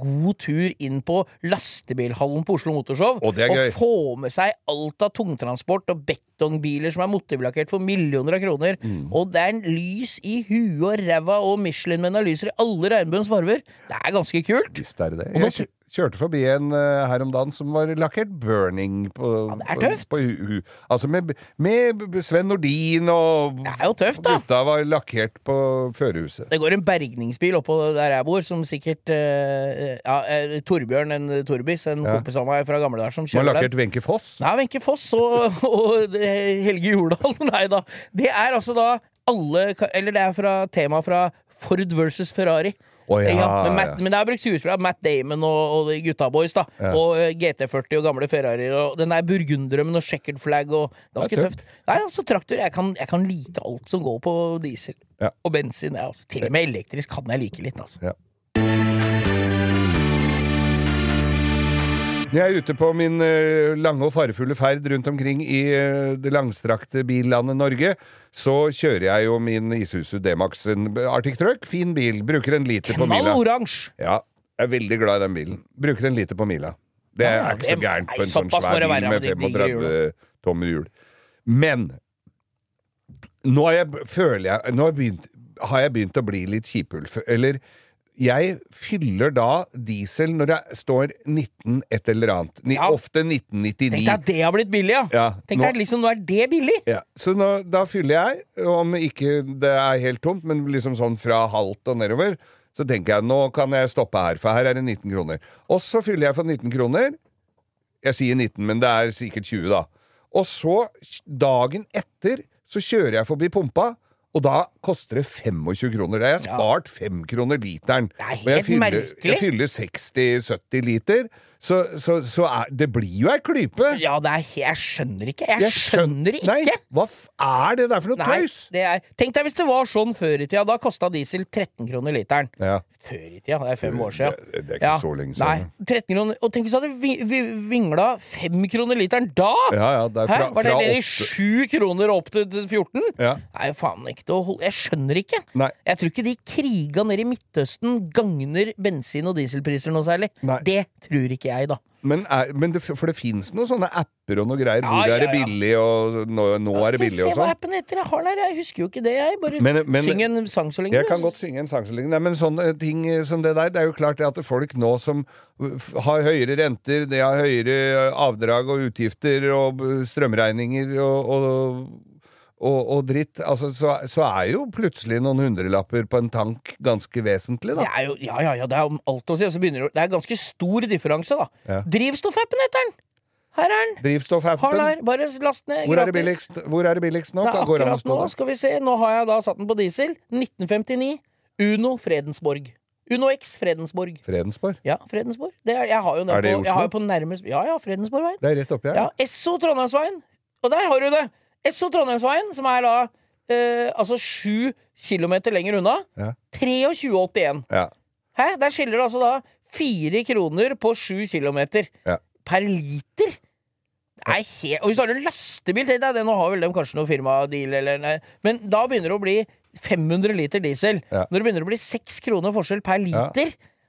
Speaker 3: god tur inn på lastebilhallen på Oslo Motorshow
Speaker 2: Og er
Speaker 3: få med seg alt av tungtransport og betongbiler som er motivlakkert for millioner av kroner.
Speaker 2: Mm.
Speaker 3: Og det er en lys i huet og ræva og Michelin-menn lyser i alle regnbuens farger. Det er ganske kult.
Speaker 2: Visst er det det. Jeg kjørte forbi en uh, her om dagen som var lakkert burning på,
Speaker 3: Ja, det er tøft.
Speaker 2: På, hu. Altså med, med Sven Nordin og
Speaker 3: Det er jo tøft, da.
Speaker 2: Gutta var lakkert på førerhuset.
Speaker 3: Det går en bergningsbil oppå der jeg bor, som sikkert uh, ja, eh, Torbjørn, en Torbis, en
Speaker 2: Ja.
Speaker 3: kompis av meg fra gamle dager, som
Speaker 2: Som har lakkert. Wenche Foss.
Speaker 3: Nei, Wenche Foss og, og Helge Jordal. Nei da. Det er altså da alle Eller det er fra tema fra Ford versus Ferrari.
Speaker 2: Å ja,
Speaker 3: men, Matt,
Speaker 2: ja.
Speaker 3: men jeg har brukt skuespillere. Matt Damon og, og gutta boys, da.
Speaker 2: Ja.
Speaker 3: Og eh, GT40 og gamle Ferrarier. Og den der burgundrømmen og checkered flag og Ganske
Speaker 2: Det tøft.
Speaker 3: tøft. Nei, altså traktor. Jeg kan, jeg kan like alt som går på diesel.
Speaker 2: Ja.
Speaker 3: Og bensin. Ja, altså. Til og med elektrisk kan jeg like litt, altså.
Speaker 2: Når jeg er ute på min eh, lange og farefulle ferd rundt omkring i eh, det langstrakte billandet Norge, så kjører jeg jo min Isuzu D-Max, Arctic Truck. Fin bil. Bruker en liter på
Speaker 3: Knall
Speaker 2: mila.
Speaker 3: oransje!
Speaker 2: Ja, jeg er veldig glad i den bilen. Bruker en liter på mila. Det er ikke så gærent på en sånn svær bil med
Speaker 3: med de digre
Speaker 2: 35 tommer hjul. Men nå jeg, føler jeg Nå har jeg begynt, har jeg begynt å bli litt kjipulf. Eller jeg fyller da diesel når det står 19 et eller annet. Ni,
Speaker 3: Ja.
Speaker 2: Ofte 1999.
Speaker 3: Tenk deg at det har blitt billig, ja!
Speaker 2: Ja,
Speaker 3: Tenk
Speaker 2: deg
Speaker 3: deg liksom, nå er det billig!
Speaker 2: Ja, så nå, da fyller jeg, om ikke det er helt tomt, men liksom sånn fra halvt og nedover, så tenker jeg nå kan jeg stoppe her, for her er det 19 kroner. Og så fyller jeg for 19 kroner. Jeg sier 19, men det er sikkert 20, da. Og så, dagen etter, så kjører jeg forbi pumpa. Og da koster det 25 kroner. Da har jeg spart 5 kroner literen.
Speaker 3: Det er
Speaker 2: Og jeg
Speaker 3: helt
Speaker 2: fyller,
Speaker 3: merkelig.
Speaker 2: jeg fyller 60-70 liter. Så, så, så er, det blir jo ei klype.
Speaker 3: Ja, det er Jeg skjønner ikke. Jeg, skjønner ikke!
Speaker 2: Nei, hva er det der for noe
Speaker 3: Nei,
Speaker 2: tøys?
Speaker 3: er, tenk deg hvis det var sånn før i tida. Da kosta diesel 13 kroner literen.
Speaker 2: Ja.
Speaker 3: Før i tida, det er fem år siden.
Speaker 2: Det- det er ikke så lenge siden.
Speaker 3: Nei, 13 kroner. Og tenk hvis du hadde vi, vi, vingla 5 kroner literen da!
Speaker 2: Ja, ja, det
Speaker 3: Hæ?
Speaker 2: fra,
Speaker 3: Var det det i
Speaker 2: sju
Speaker 3: 7 kroner opp til 14?
Speaker 2: Ja.
Speaker 3: Nei, faen ikke til å holde Jeg skjønner ikke.
Speaker 2: Nei.
Speaker 3: Jeg tror ikke de kriga nede i Midtøsten gagner bensin- og dieselpriser noe særlig.
Speaker 2: Nei.
Speaker 3: Det tror ikke jeg, da.
Speaker 2: Men, er, men det, for det fins noen sånne apper og noe greier.
Speaker 3: Ja,
Speaker 2: hvor
Speaker 3: ja,
Speaker 2: er det
Speaker 3: ja.
Speaker 2: billig, og nå, nå er det billig
Speaker 3: Se hva
Speaker 2: sånn.
Speaker 3: appen heter. Jeg har der. Jeg husker jo ikke det, jeg. Bare
Speaker 2: Men- men-
Speaker 3: syng en sang så lenge.
Speaker 2: Jeg kan godt synge en sang så lenge. Nei, men sånne ting som det der, det er jo klart det at folk nå som har høyere renter, de har høyere avdrag og utgifter og strømregninger og, og, og, og dritt, altså, så, så er jo plutselig noen hundrelapper på en tank ganske vesentlig,
Speaker 3: Det er jo, ja, ja, ja, det er om alt å si. Altså, det, det er ganske stor differanse, da.
Speaker 2: Ja.
Speaker 3: Drivstoffappen heter den! Her er den!
Speaker 2: Drivstoffappen.
Speaker 3: her. Bare last ned.
Speaker 2: Hvor er det billigst, hvor er det billigst nå?
Speaker 3: Det er akkurat nå,
Speaker 2: da?
Speaker 3: skal vi se. Nå har jeg da satt den på diesel. 1959. Uno Fredensborg. Uno X Fredensborg.
Speaker 2: Fredensborg?
Speaker 3: Ja, Fredensborg. Det er, jeg har jo den
Speaker 2: Er det i Oslo?
Speaker 3: Jeg har jo på nærmest Ja, ja, Fredensborgveien.
Speaker 2: Det er rett oppi her.
Speaker 3: Ja, Esso Trondheimsveien. Og der har du det! Esso Trondheimsveien, som er da eh, altså sju kilometer lenger unna.
Speaker 2: Ja.
Speaker 3: 23,81.
Speaker 2: Ja.
Speaker 3: Hæ? Der skiller det altså da fire kroner på sju kilometer.
Speaker 2: Ja.
Speaker 3: Per liter! Er helt Og hvis du har en lastebil, til deg nå har vel de kanskje noe firmadeal, eller nei, men da begynner det å bli 500 liter diesel.
Speaker 2: Ja.
Speaker 3: Når det begynner å bli seks kroner forskjell per
Speaker 2: Ja.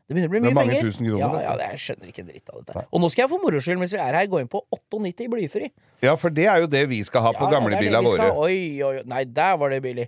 Speaker 3: Det begynner å bli
Speaker 2: Det er
Speaker 3: mye
Speaker 2: mange
Speaker 3: penger.
Speaker 2: tusen kroner,
Speaker 3: ja, ja, det, jeg skjønner ikke en dritt av dette. Og nå skal jeg for moro skyld, mens vi er her, gå inn på 98 blyfri.
Speaker 2: ja, for det er jo det vi skal ha på
Speaker 3: Ja,
Speaker 2: gamlebilene
Speaker 3: våre. skal-. Oi, oi. Nei, der var det billig.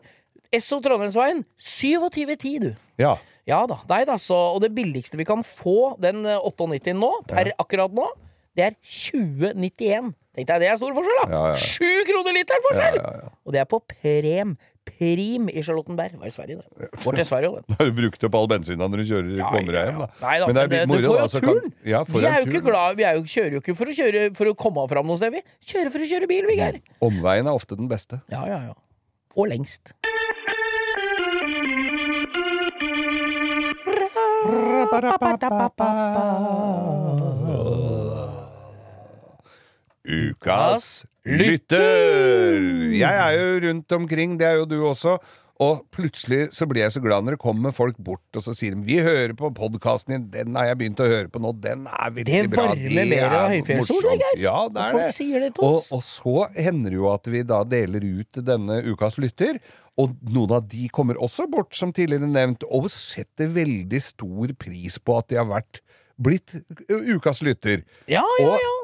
Speaker 3: Esso Trondheimsveien 2710, du.
Speaker 2: Ja.
Speaker 3: Ja da. Nei da, så Og det billigste vi kan få den eh, 98 nå, per akkurat nå, det er 2091. Tenk deg, det er stor forskjell, da!
Speaker 2: Ja, ja, ja.
Speaker 3: Kroner literen forskjell!
Speaker 2: ja.
Speaker 3: Og det er på Prem. Prim i Charlottenberg. Var i Sverige, det. Går til Sverige det.
Speaker 2: Har du brukt opp all bensina når du kjører,
Speaker 3: Ja,
Speaker 2: kommer deg hjem, da?
Speaker 3: Nei da,
Speaker 2: Men det er
Speaker 3: det,
Speaker 2: litt
Speaker 3: det
Speaker 2: moro,
Speaker 3: får
Speaker 2: da,
Speaker 3: jo
Speaker 2: så kan-
Speaker 3: turen.
Speaker 2: Ja,
Speaker 3: vi er jo ikke glad Vi jo, kjører jo ikke for å, kjøre, for å komme fram noe sted, vi. Kjører for å kjøre bil, vi, Geir.
Speaker 2: Omveien er ofte den beste.
Speaker 3: Ja, ja, ja. Og lengst.
Speaker 2: Ukas lytter! Jeg er jo rundt omkring, det er jo du også. Og plutselig så blir jeg så glad når det kommer folk bort og så sier de, vi hører på podkasten din, den har jeg begynt å høre på nå, den er veldig
Speaker 3: Det
Speaker 2: bra.
Speaker 3: varmer mer av høyfjellsord. Geir.
Speaker 2: Ja, det er
Speaker 3: folk
Speaker 2: det.
Speaker 3: sier det til
Speaker 2: Og,
Speaker 3: oss.
Speaker 2: og så hender det jo at vi da deler ut denne ukas lytter. Og noen av de kommer også bort, som tidligere nevnt, og setter veldig stor pris på at de har vært blitt ukas lytter.
Speaker 3: Ja, ja, ja.
Speaker 2: eh,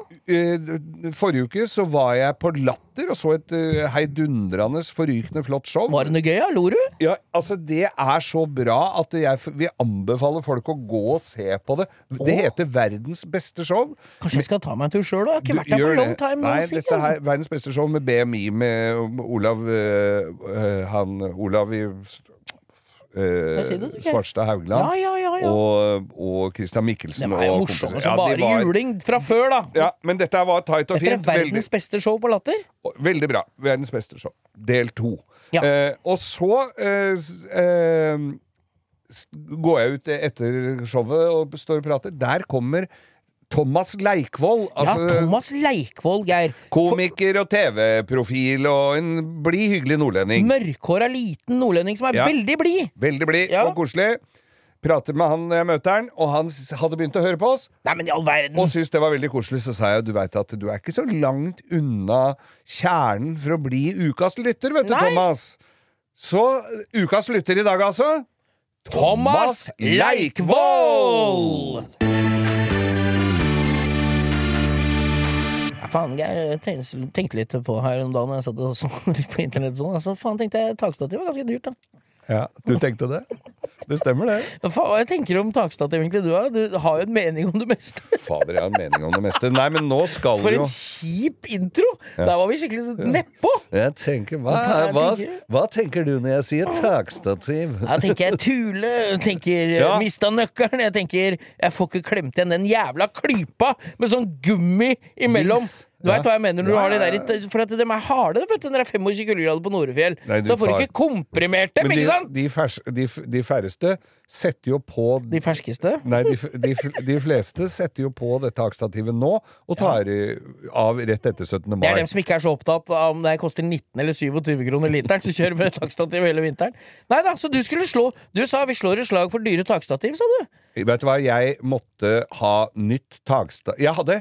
Speaker 2: forrige uke så var jeg på Latter og så et eh, heidundrende forrykende flott show.
Speaker 3: Var det noe gøy? Lo du?
Speaker 2: Ja, altså Det er så bra at jeg vil anbefale folk å gå og se på det. Det
Speaker 3: Åh.
Speaker 2: heter Verdens beste show.
Speaker 3: Kanskje jeg skal ta meg en tur sjøl, da? Jeg har ikke vært der på long time.
Speaker 2: Nei,
Speaker 3: see,
Speaker 2: dette
Speaker 3: altså.
Speaker 2: er verdens beste show med BMI med Olav eh, eh, Han Olav i
Speaker 3: Geir.
Speaker 2: Svartstad Haugland.
Speaker 3: Ja, ja, ja.
Speaker 2: Og, og Christian Mikkelsen.
Speaker 3: Det var jo morsomme som bare
Speaker 2: var-
Speaker 3: juling fra før, da.
Speaker 2: Ja, men dette var tight og fint.
Speaker 3: Dette er verdens beste show på Latter.
Speaker 2: veldig bra. Verdens beste show. Del to.
Speaker 3: Ja.
Speaker 2: Eh, og så eh, eh, går jeg ut etter showet og står og prater. Der kommer Thomas Leikvoll. Altså,
Speaker 3: ja, Thomas Leikvoll, Geir.
Speaker 2: Komiker og TV-profil og en blid, hyggelig nordlending.
Speaker 3: Mørkhåra liten nordlending som er
Speaker 2: Ja.
Speaker 3: veldig blid.
Speaker 2: Veldig blid
Speaker 3: Ja.
Speaker 2: og koselig. Prater med han når jeg møter han, og han hadde begynt å høre på oss.
Speaker 3: Nei, men i all verden.
Speaker 2: Og syntes det var veldig koselig, så sa jeg du veit at du er ikke så langt unna kjernen for å bli ukas lytter, vet du,
Speaker 3: Nei.
Speaker 2: Thomas. Så ukas lytter i dag, altså.
Speaker 3: Thomas Leikvoll! Faen, Geir, tenkte, litt på her om dagen jeg satt og så litt på internett sånn. Altså, faen, tenkte jeg takstativ var ganske dyrt, da.
Speaker 2: Ja, Du tenkte det? Det stemmer, det.
Speaker 3: Hva faen, hva jeg tenker om takstativ, egentlig, du har? Du har jo en mening om det meste.
Speaker 2: Fader, jeg har en mening om det meste. Nei, men nå skal
Speaker 3: For
Speaker 2: vi jo
Speaker 3: en kjip intro! Der var vi skikkelig sånn nedpå.
Speaker 2: Jeg tenker, hva,
Speaker 3: Hva
Speaker 2: hva,
Speaker 3: tenker du?
Speaker 2: hva tenker du når jeg sier takstativ?
Speaker 3: Da tenker jeg Tule, jeg tenker
Speaker 2: Ja.
Speaker 3: ja. mista nøkkelen. Jeg tenker jeg får ikke klemt igjen den jævla klypa med sånn gummi imellom.
Speaker 2: Vis.
Speaker 3: Du veit hva jeg mener når du har de der For at de er harde, vet du, når det er 25 kuldegrader på Nordfjell.
Speaker 2: Nei,
Speaker 3: Så får du ikke komprimert dem,
Speaker 2: de,
Speaker 3: ikke sant?
Speaker 2: de, fers, de, de færreste setter jo på
Speaker 3: De ferskeste.
Speaker 2: Nei, de, de, de fleste setter jo på det takstativet nå og tar ja. av rett etter 17. mai.
Speaker 3: Det er dem som ikke er så opptatt av om det koster 19 eller 27 kroner literen, så kjører med takstativ hele vinteren. Nei da, så du skulle slå Du sa vi slår et slag for dyre takstativ, sa du.
Speaker 2: Vet du hva, jeg måtte ha nytt takstativ Jeg hadde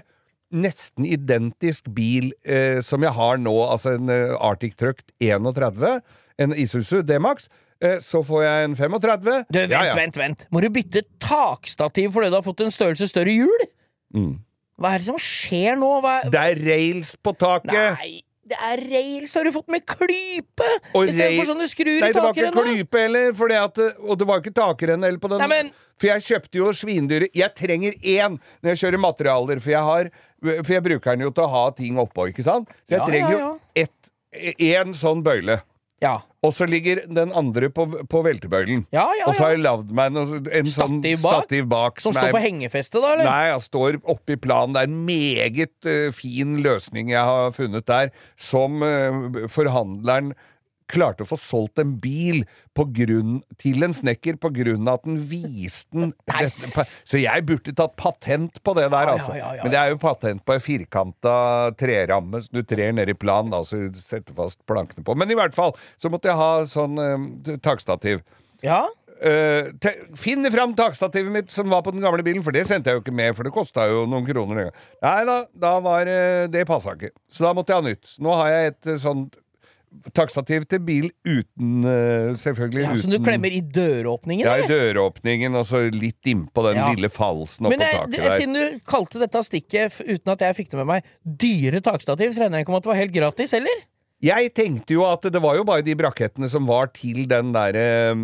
Speaker 2: nesten identisk bil eh, som jeg har nå, altså en eh, Arctic Truck 31, en Isuzu D-Max. Eh, så får jeg en 35.
Speaker 3: Du, vent,
Speaker 2: Ja, ja.
Speaker 3: vent, vent. Må du bytte takstativ fordi du har fått en størrelse større hjul?
Speaker 2: Mm.
Speaker 3: Hva er det som skjer nå? Hva
Speaker 2: Det er rails på taket!
Speaker 3: Nei, det er rails har du fått med klype! Istedenfor sånne skruer
Speaker 2: Nei,
Speaker 3: i
Speaker 2: det var ikke klype heller, for det at, og det var ikke takrenne på den.
Speaker 3: Nei, men-
Speaker 2: For jeg kjøpte jo svindyre Jeg trenger én når jeg kjører materialer, for jeg, har, for jeg bruker den jo til å ha ting oppå, ikke sant? Så jeg
Speaker 3: Ja,
Speaker 2: trenger
Speaker 3: ja,
Speaker 2: jo ett én sånn bøyle.
Speaker 3: Ja.
Speaker 2: Og så ligger den andre på, på veltebøylen.
Speaker 3: Ja, ja,
Speaker 2: Og så har jeg lagd meg en, en sånn
Speaker 3: Stativ bak?
Speaker 2: stativ bak.
Speaker 3: Som står
Speaker 2: er-
Speaker 3: på hengefestet, da, eller?
Speaker 2: Nei, jeg står oppi planen. Det er en meget uh, fin løsning jeg har funnet der, som uh, forhandleren klarte å få solgt en bil på grunn, til en snekker på grunn av at den viste den dette Så jeg burde tatt patent på det der, altså.
Speaker 3: ja, ja, ja,
Speaker 2: Men det er jo patent på ei firkanta treramme som du trer ned i planen, da, så du setter fast plankene på. Men i hvert fall så måtte jeg ha sånn uh, takstativ.
Speaker 3: Ja.
Speaker 2: Uh, te, finne fram takstativet mitt som var på den gamle bilen, for det sendte jeg jo ikke med, for det kosta jo noen kroner. Nei da, da var uh, det passa ikke. Så da måtte jeg ha nytt. Nå har jeg et uh, sånt takstativ til bil uten eh, Selvfølgelig
Speaker 3: ja
Speaker 2: uten
Speaker 3: Som du klemmer i døråpningen,
Speaker 2: Ja, i døråpningen, og så litt innpå den
Speaker 3: Ja.
Speaker 2: lille falsen oppå taket
Speaker 3: der
Speaker 2: der.
Speaker 3: siden du kalte dette stikket, uten at jeg fikk det med meg, dyre takstativ, så regner jeg ikke med at det var helt gratis, eller?
Speaker 2: Jeg tenkte jo at det var jo bare de brakettene som var til den derre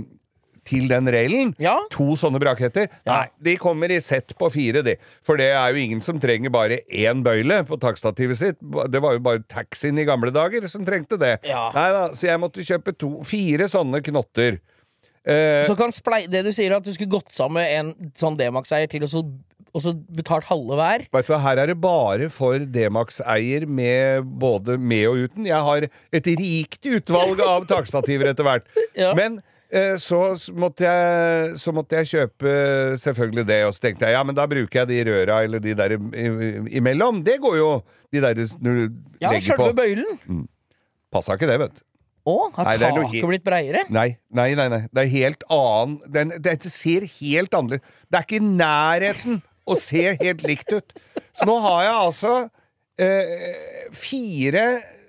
Speaker 2: til den railen.
Speaker 3: Ja.
Speaker 2: To sånne braketter.
Speaker 3: Ja.
Speaker 2: Nei, de kommer i sett på fire, de. For det er jo ingen som trenger bare én bøyle på takstativet sitt. Det var jo bare taxien i gamle dager som trengte det. Nei da, så jeg måtte kjøpe to, fire sånne knotter. Eh,
Speaker 3: Så kan splei, det du sier, at du skulle gått sammen med en sånn D-Max-eier til, og så, og så betalt halve hver?
Speaker 2: Vet du hva, Her er det bare for D-Max-eier med både med og uten. Jeg har et rikt utvalg av takstativer etter hvert.
Speaker 3: Ja.
Speaker 2: Men så måtte, jeg, så måtte jeg kjøpe selvfølgelig det, og så tenkte jeg ja, men da bruker jeg de røra eller de der imellom. Det går jo, de der når du
Speaker 3: Ja,
Speaker 2: legger på.
Speaker 3: sjølve bøylen.
Speaker 2: Passa ikke det, vet du.
Speaker 3: Å, har
Speaker 2: Nei,
Speaker 3: taket
Speaker 2: he-
Speaker 3: blitt breiere?
Speaker 2: Nei, nei, nei. nei. Det er helt annen den, Det ser helt annerledes Det er ikke i nærheten å se helt likt ut. Så nå har jeg altså eh, fire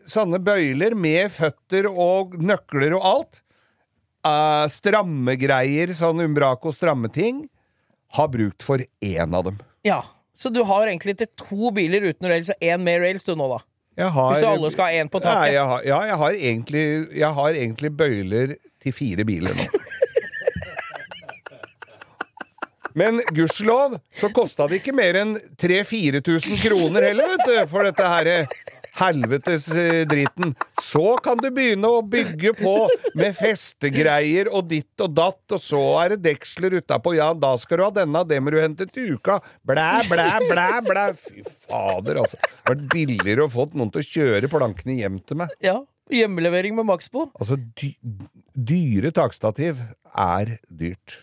Speaker 2: sånne bøyler med føtter og nøkler og alt. Eh, stramme greier, sånn Umbraco strammeting. Har brukt for én av dem.
Speaker 3: Ja. Så du har egentlig til to biler uten rails og én med rails du nå, da?
Speaker 2: Har,
Speaker 3: Hvis alle skal ha én på
Speaker 2: Ja,
Speaker 3: taket?
Speaker 2: jeg har, ja, jeg har egentlig, jeg har egentlig bøyler til fire biler nå. Men gudskjelov så kosta det ikke mer enn 3000-4000 kroner heller, vet du, for dette her helvetes eh, driten. Så kan du begynne å bygge på med festegreier og ditt og datt, og så er det deksler utapå. Ja, da skal du ha denne, det må du hente til uka. Blæ, blæ, blæ, blæ. Fy fader, altså. Det hadde vært billigere å fått noen til å kjøre plankene hjem til meg.
Speaker 3: Ja. Hjemmelevering med Maxbo.
Speaker 2: Altså, dy dyre takstativ er dyrt.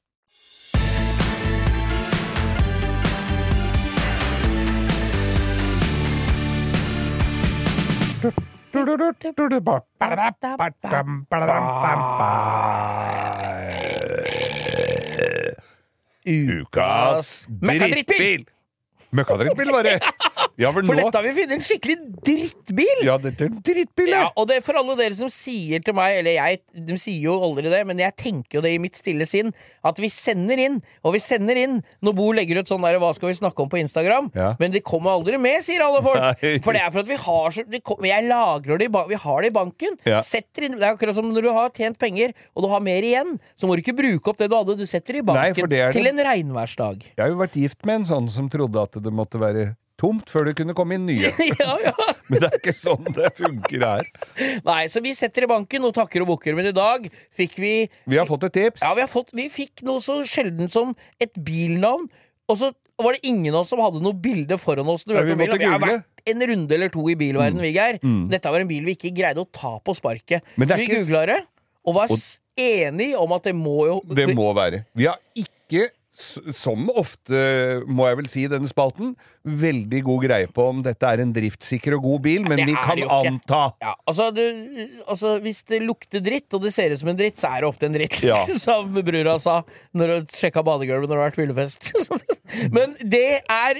Speaker 2: Ukas drittbil! Møkkadrittbil, bare. Ja, for
Speaker 3: For
Speaker 2: nå
Speaker 3: dette har vi funnet en skikkelig drittbil!
Speaker 2: Ja, dette er en drittbil,
Speaker 3: Ja,
Speaker 2: ja.
Speaker 3: og det er for alle dere som sier til meg, eller jeg, de sier jo aldri det, men jeg tenker jo det i mitt stille sinn, at vi sender inn, og vi sender inn når Bo legger ut sånn der 'hva skal vi snakke om' på Instagram,
Speaker 2: Ja.
Speaker 3: men det kommer aldri med, sier alle folk.
Speaker 2: Nei.
Speaker 3: For det er for at vi har så det kom, Jeg lagrer det i Vi har det i banken.
Speaker 2: Ja.
Speaker 3: Setter inn, det er akkurat som når du har tjent penger, og du har mer igjen, så må du ikke bruke opp det du hadde, du setter det i banken
Speaker 2: Nei, det er
Speaker 3: til
Speaker 2: det-
Speaker 3: en regnværsdag.
Speaker 2: Jeg har jo vært gift med en sånn som trodde at det måtte være tomt før det kunne komme inn nye.
Speaker 3: ja, ja.
Speaker 2: Men det er ikke sånn det funker her.
Speaker 3: Nei, så vi setter i banken og takker og bukker, men i dag fikk vi
Speaker 2: Vi har fått et tips.
Speaker 3: Ja, vi, har fått, vi fikk noe så sjelden som et bilnavn, og så var det ingen av oss som hadde noe bilde foran oss.
Speaker 2: Ja, vi
Speaker 3: vi har vært en runde eller to i bilverden, vi, Mm. Dette var en bil vi ikke greide å ta på sparket.
Speaker 2: Men det
Speaker 3: Så
Speaker 2: er
Speaker 3: vi
Speaker 2: ikke
Speaker 3: googla det, og var
Speaker 2: Og-
Speaker 3: enige om at det må jo
Speaker 2: Det må være. Vi har ikke, som ofte, må jeg vel si i denne spalten, veldig god greie på om dette er en driftssikker og god bil, men vi kan anta.
Speaker 3: ja, altså, du, altså, Hvis det lukter dritt, og det ser ut som en dritt, så er det ofte en dritt.
Speaker 2: Ja.
Speaker 3: Som brura sa når hun sjekka badegulvet når det har vært fyllefest. Men det er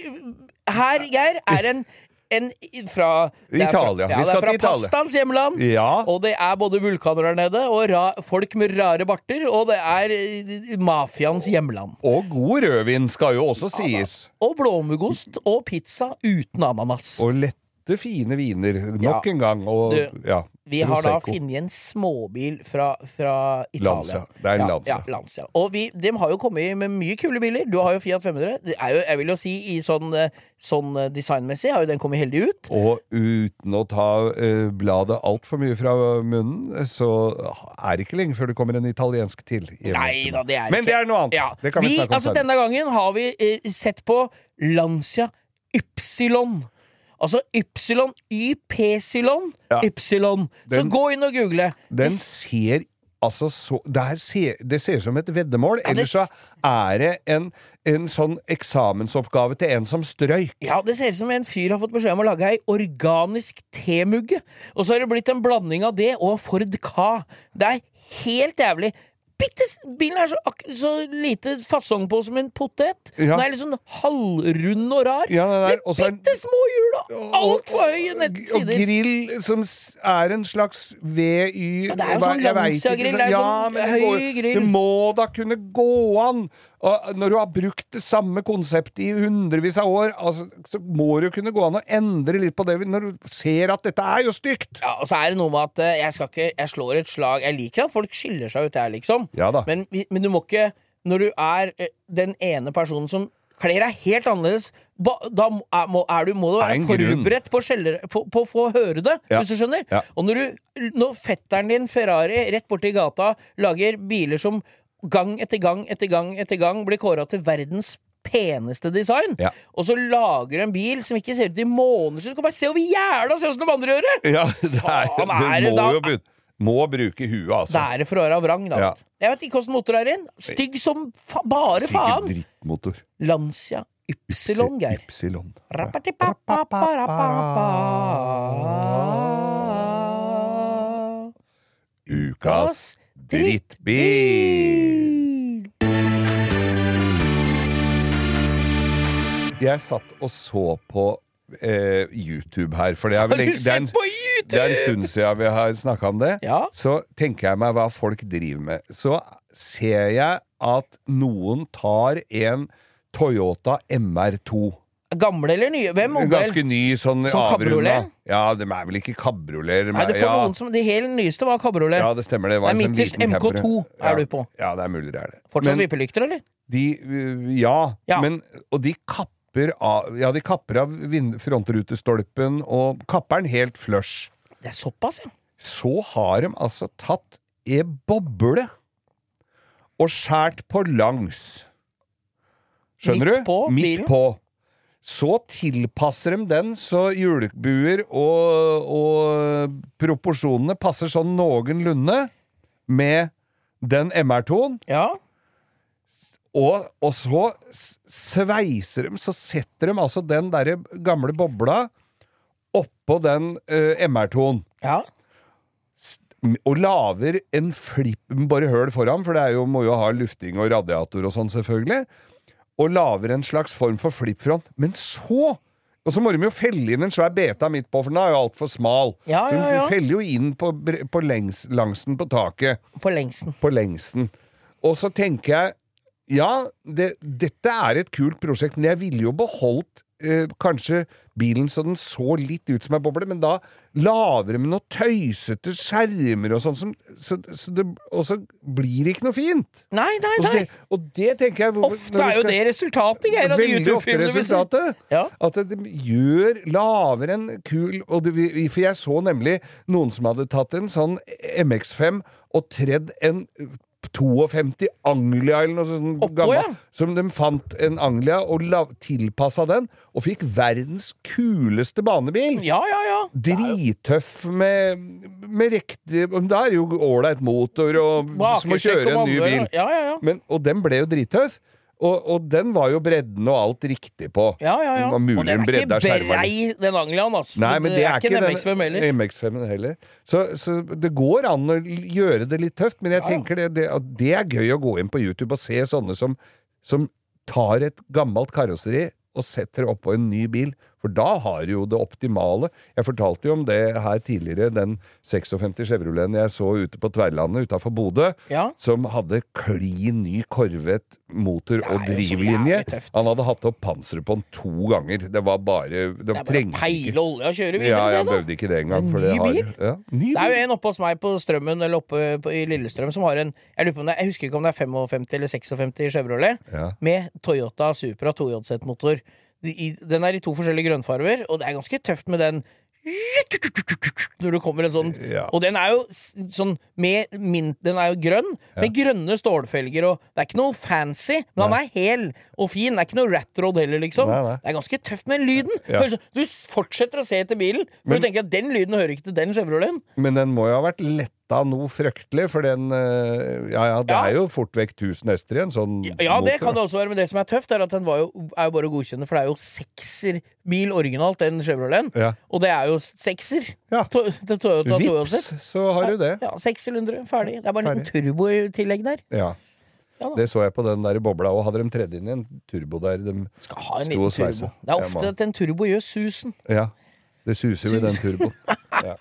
Speaker 3: Her, Geir, er en, en fra er fra-
Speaker 2: Italia.
Speaker 3: Ja, det er fra pastaens hjemland.
Speaker 2: Ja.
Speaker 3: Og det er både vulkaner der nede, og ra folk med rare barter, og det er eh, mafiaens hjemland.
Speaker 2: Og god rødvin skal jo også sies.
Speaker 3: Og blåmuggost og pizza uten ananas.
Speaker 2: Og lette, fine viner nok en gang. Og,
Speaker 3: Du,
Speaker 2: ja,
Speaker 3: Vi har da funnet en småbil fra, fra Italia.
Speaker 2: Lancia. Det er en
Speaker 3: ja,
Speaker 2: Lancia.
Speaker 3: Ja, Lancia. Og vi, de har jo kommet med mye kule biler. Du har jo Fiat 500. Det er jo, jeg vil jo si i sånn, eh, sånn eh, designmessig har jo den kommet heldig ut.
Speaker 2: Og uten å ta uh, bladet altfor mye fra munnen, så er det ikke lenge før det kommer en italiensk til.
Speaker 3: Nei da, det er
Speaker 2: Men
Speaker 3: ikke
Speaker 2: det er noe annet.
Speaker 3: Ja.
Speaker 2: Det kan vi,
Speaker 3: vi,
Speaker 2: snakke om
Speaker 3: altså,
Speaker 2: senere.
Speaker 3: denne gangen har vi uh, sett på Lancia Ypsilon. Altså Ypsilon, ypsilon,
Speaker 2: Ja.
Speaker 3: Ypsilon. Så
Speaker 2: Den-
Speaker 3: gå inn og google.
Speaker 2: Den ser altså så Det, ser, det ser ut som et veddemål.
Speaker 3: Ja, det
Speaker 2: Eller så er det en, en sånn eksamensoppgave til en som strøyk.
Speaker 3: Ja, det ser ut som en fyr har fått beskjed om å lage ei organisk temugge. Og så har det blitt en blanding av det og Ford Ka. Det er helt jævlig. Bitte, bilen er så, så lite fasong på som en potet.
Speaker 2: Ja.
Speaker 3: Den er litt sånn halvrund og rar.
Speaker 2: Ja,
Speaker 3: Med bitte små hjul og altfor høye
Speaker 2: Og grill som er en slags VY
Speaker 3: Ja, det er jo sånn Lancia-grill, det er jo
Speaker 2: ja,
Speaker 3: sånn høy grill.
Speaker 2: det må da kunne gå an! Og når du har brukt det samme konseptet i hundrevis av år, altså, så må det jo kunne gå an å endre litt på det når du ser at dette er jo stygt!
Speaker 3: Ja, og så er det noe med at eh, jeg skal ikke Jeg slår et slag Jeg liker at folk skiller seg ut, jeg, liksom.
Speaker 2: Ja da.
Speaker 3: Men, men du må ikke Når du er eh, den ene personen som kler deg helt annerledes, ba, da er, må, er du, må du være forberedt på, å skjelle, på, på å få høre det,
Speaker 2: Ja.
Speaker 3: hvis du skjønner. Og når, du, når fetteren din, Ferrari, rett borti gata, lager biler som gang etter gang etter gang etter gang blir kåra til verdens peneste design,
Speaker 2: Ja.
Speaker 3: og så lager du en bil som ikke ser ut i måneder siden Du kan bare se over jævla se åssen de andre gjør det!
Speaker 2: Ja, det er,
Speaker 3: Faen, er det
Speaker 2: må
Speaker 3: da-
Speaker 2: jo begynne Må bruke huet, altså.
Speaker 3: Det er det for å være vrang, da.
Speaker 2: Ja.
Speaker 3: Jeg vet ikke åssen motor er inn. Stygg som fa bare faen.
Speaker 2: Sikkert drittmotor.
Speaker 3: Lancia Ypsilon, Geir.
Speaker 2: Ypsilon. Ukas drittbil. Jeg satt og så på eh, YouTube her. For det er,
Speaker 3: Har du
Speaker 2: det, er en,
Speaker 3: sett på YouTube?!
Speaker 2: det er en stund siden vi har snakka om det.
Speaker 3: Ja.
Speaker 2: Så tenker jeg meg hva folk driver med. Så ser jeg at noen tar en Toyota MR2.
Speaker 3: Gamle eller nye? Hvem modell?
Speaker 2: Ganske ny, sånn avrunda. Ja, de er vel ikke kabrioleter.
Speaker 3: Nei, det får
Speaker 2: ja.
Speaker 3: noen som De helt nyeste var kabriolet.
Speaker 2: ja, det stemmer. Det var
Speaker 3: er
Speaker 2: en sånn
Speaker 3: midterst
Speaker 2: liten.
Speaker 3: MK2 er
Speaker 2: ja.
Speaker 3: du på.
Speaker 2: Ja, det er mulig det er det.
Speaker 3: Fortsatt
Speaker 2: Men
Speaker 3: vippelykter, eller?
Speaker 2: de øh, ja,
Speaker 3: Ja.
Speaker 2: Men, og de kapper av Ja, de kapper av frontrutestolpen og kapper den helt flush.
Speaker 3: Det er såpass, ja.
Speaker 2: Så har de altså tatt ei boble og skjært på langs. Skjønner
Speaker 3: Midt
Speaker 2: du?
Speaker 3: på
Speaker 2: Midt
Speaker 3: bilen?
Speaker 2: på. Så tilpasser de den så julebuer og, og proporsjonene passer sånn noenlunde med den MR2-en.
Speaker 3: Ja.
Speaker 2: Og, og så sveiser de, så setter de altså den derre gamle bobla oppå den uh, MR2-en.
Speaker 3: ja.
Speaker 2: Og lager en flipp Bare høl foran, for det er jo, må jo ha lufting og radiator og sånn, selvfølgelig. Og lager en slags form for flippfront. Men så Og så må de jo felle inn en svær beta midt på, for den er jo altfor smal.
Speaker 3: Ja,
Speaker 2: ja,
Speaker 3: ja,
Speaker 2: de feller jo inn på, på lengs, langsen på taket
Speaker 3: På lengsen.
Speaker 2: på lengsen. Og så tenker jeg ja, det, dette er et kult prosjekt, men jeg ville jo beholdt eh, kanskje bilen så den så litt ut som ei boble, men da lager de noe tøysete skjermer og sånn, som- så, så det, og så blir det ikke noe fint.
Speaker 3: Nei, nei, nei.
Speaker 2: det, og det tenker jeg hvorfor-
Speaker 3: Ofte er jo
Speaker 2: skal-
Speaker 3: det resultatet, Geir, av de
Speaker 2: Veldig ofte
Speaker 3: YouTube-filmene
Speaker 2: resultatet.
Speaker 3: Ja.
Speaker 2: At de gjør lager en kul det, For jeg så nemlig noen som hadde tatt en sånn MX5 og tredd en 52 Anglia eller noe sånt
Speaker 3: Oppå, ja.
Speaker 2: Som de fant en Anglia og tilpassa den, og fikk verdens kuleste banebil.
Speaker 3: Ja, ja, ja.
Speaker 2: Drittøff med, med riktig Da er det jo ålreit motor og som å kjøre en ny bil.
Speaker 3: Ja, ja, ja.
Speaker 2: Men, og den ble jo drittøff. Og, og den var jo bredden og alt riktig på.
Speaker 3: Ja, ja, ja.
Speaker 2: Det
Speaker 3: og den er ikke brei, den Anglian, ass.
Speaker 2: Nei, men det er ikke
Speaker 3: en
Speaker 2: den-
Speaker 3: MX5 heller.
Speaker 2: MX5 heller. Så, så det går an å gjøre det litt tøft, men jeg
Speaker 3: Ja, ja.
Speaker 2: tenker det, det, det er gøy å gå inn på YouTube og se sånne som, som tar et gammelt karosseri og setter det oppå en ny bil. For da har du jo det optimale. Jeg fortalte jo om det her tidligere, den 56 Chevroleten jeg så ute på Tverlandet utafor Bodø,
Speaker 3: Ja.
Speaker 2: som hadde klin ny korvet, motor og drivlinje. Han hadde hatt opp panseret på den to ganger. Det var bare Det,
Speaker 3: Det er bare å peile olje og kjøre
Speaker 2: ja,
Speaker 3: videre
Speaker 2: jeg
Speaker 3: med det, da.
Speaker 2: ikke det engang.
Speaker 3: En ny
Speaker 2: det har,
Speaker 3: bil?
Speaker 2: Ja, ny
Speaker 3: Det er jo en oppe hos meg på Strømmen eller oppe på, i Lillestrøm som har en Jeg det, jeg husker ikke om det er 55 eller 56 Chevrolet
Speaker 2: Ja.
Speaker 3: med Toyota Supra 2JZ-motor. Den er i to forskjellige grønnfarver, og det er ganske tøft med den når det kommer en sånn
Speaker 2: Ja.
Speaker 3: Og den er jo sånn med mint Den er jo grønn, med grønne stålfelger, og det er ikke noe fancy, men han er hel og fin. Det er ikke noe ratrod heller, liksom.
Speaker 2: Nei, nei.
Speaker 3: Det er ganske tøft med lyden.
Speaker 2: Ja.
Speaker 3: Du fortsetter å se etter bilen, for
Speaker 2: Men-
Speaker 3: du tenker at den lyden hører ikke til den Chevroleten.
Speaker 2: Men den må jo ha vært letta noe fryktelig, for den eh, Ja ja, det
Speaker 3: Ja.
Speaker 2: er jo fort vekk 1000 hester i en sånn
Speaker 3: Ja, det
Speaker 2: motor.
Speaker 3: kan det også være, men det som er tøft, er at den var jo, er jo bare å godkjenne, for det er jo sekserbil originalt, den Chevroleten.
Speaker 2: Ja.
Speaker 3: Og det er jo sekser.
Speaker 2: Ja.
Speaker 3: To, to, to,
Speaker 2: Vips,
Speaker 3: 2JZ.
Speaker 2: så har du det.
Speaker 3: Ja, sekssylindere, ferdig. Det er bare en turbo i tillegg der.
Speaker 2: Ja.
Speaker 3: Ja.
Speaker 2: Det så jeg på den der bobla, og hadde de tredd inn i en turbo der de
Speaker 3: Skal ha en
Speaker 2: sto og sveisa.
Speaker 3: turbo. Det er ofte at en turbo gjør susen.
Speaker 2: Ja. Det suser jo i den turboen. Ja.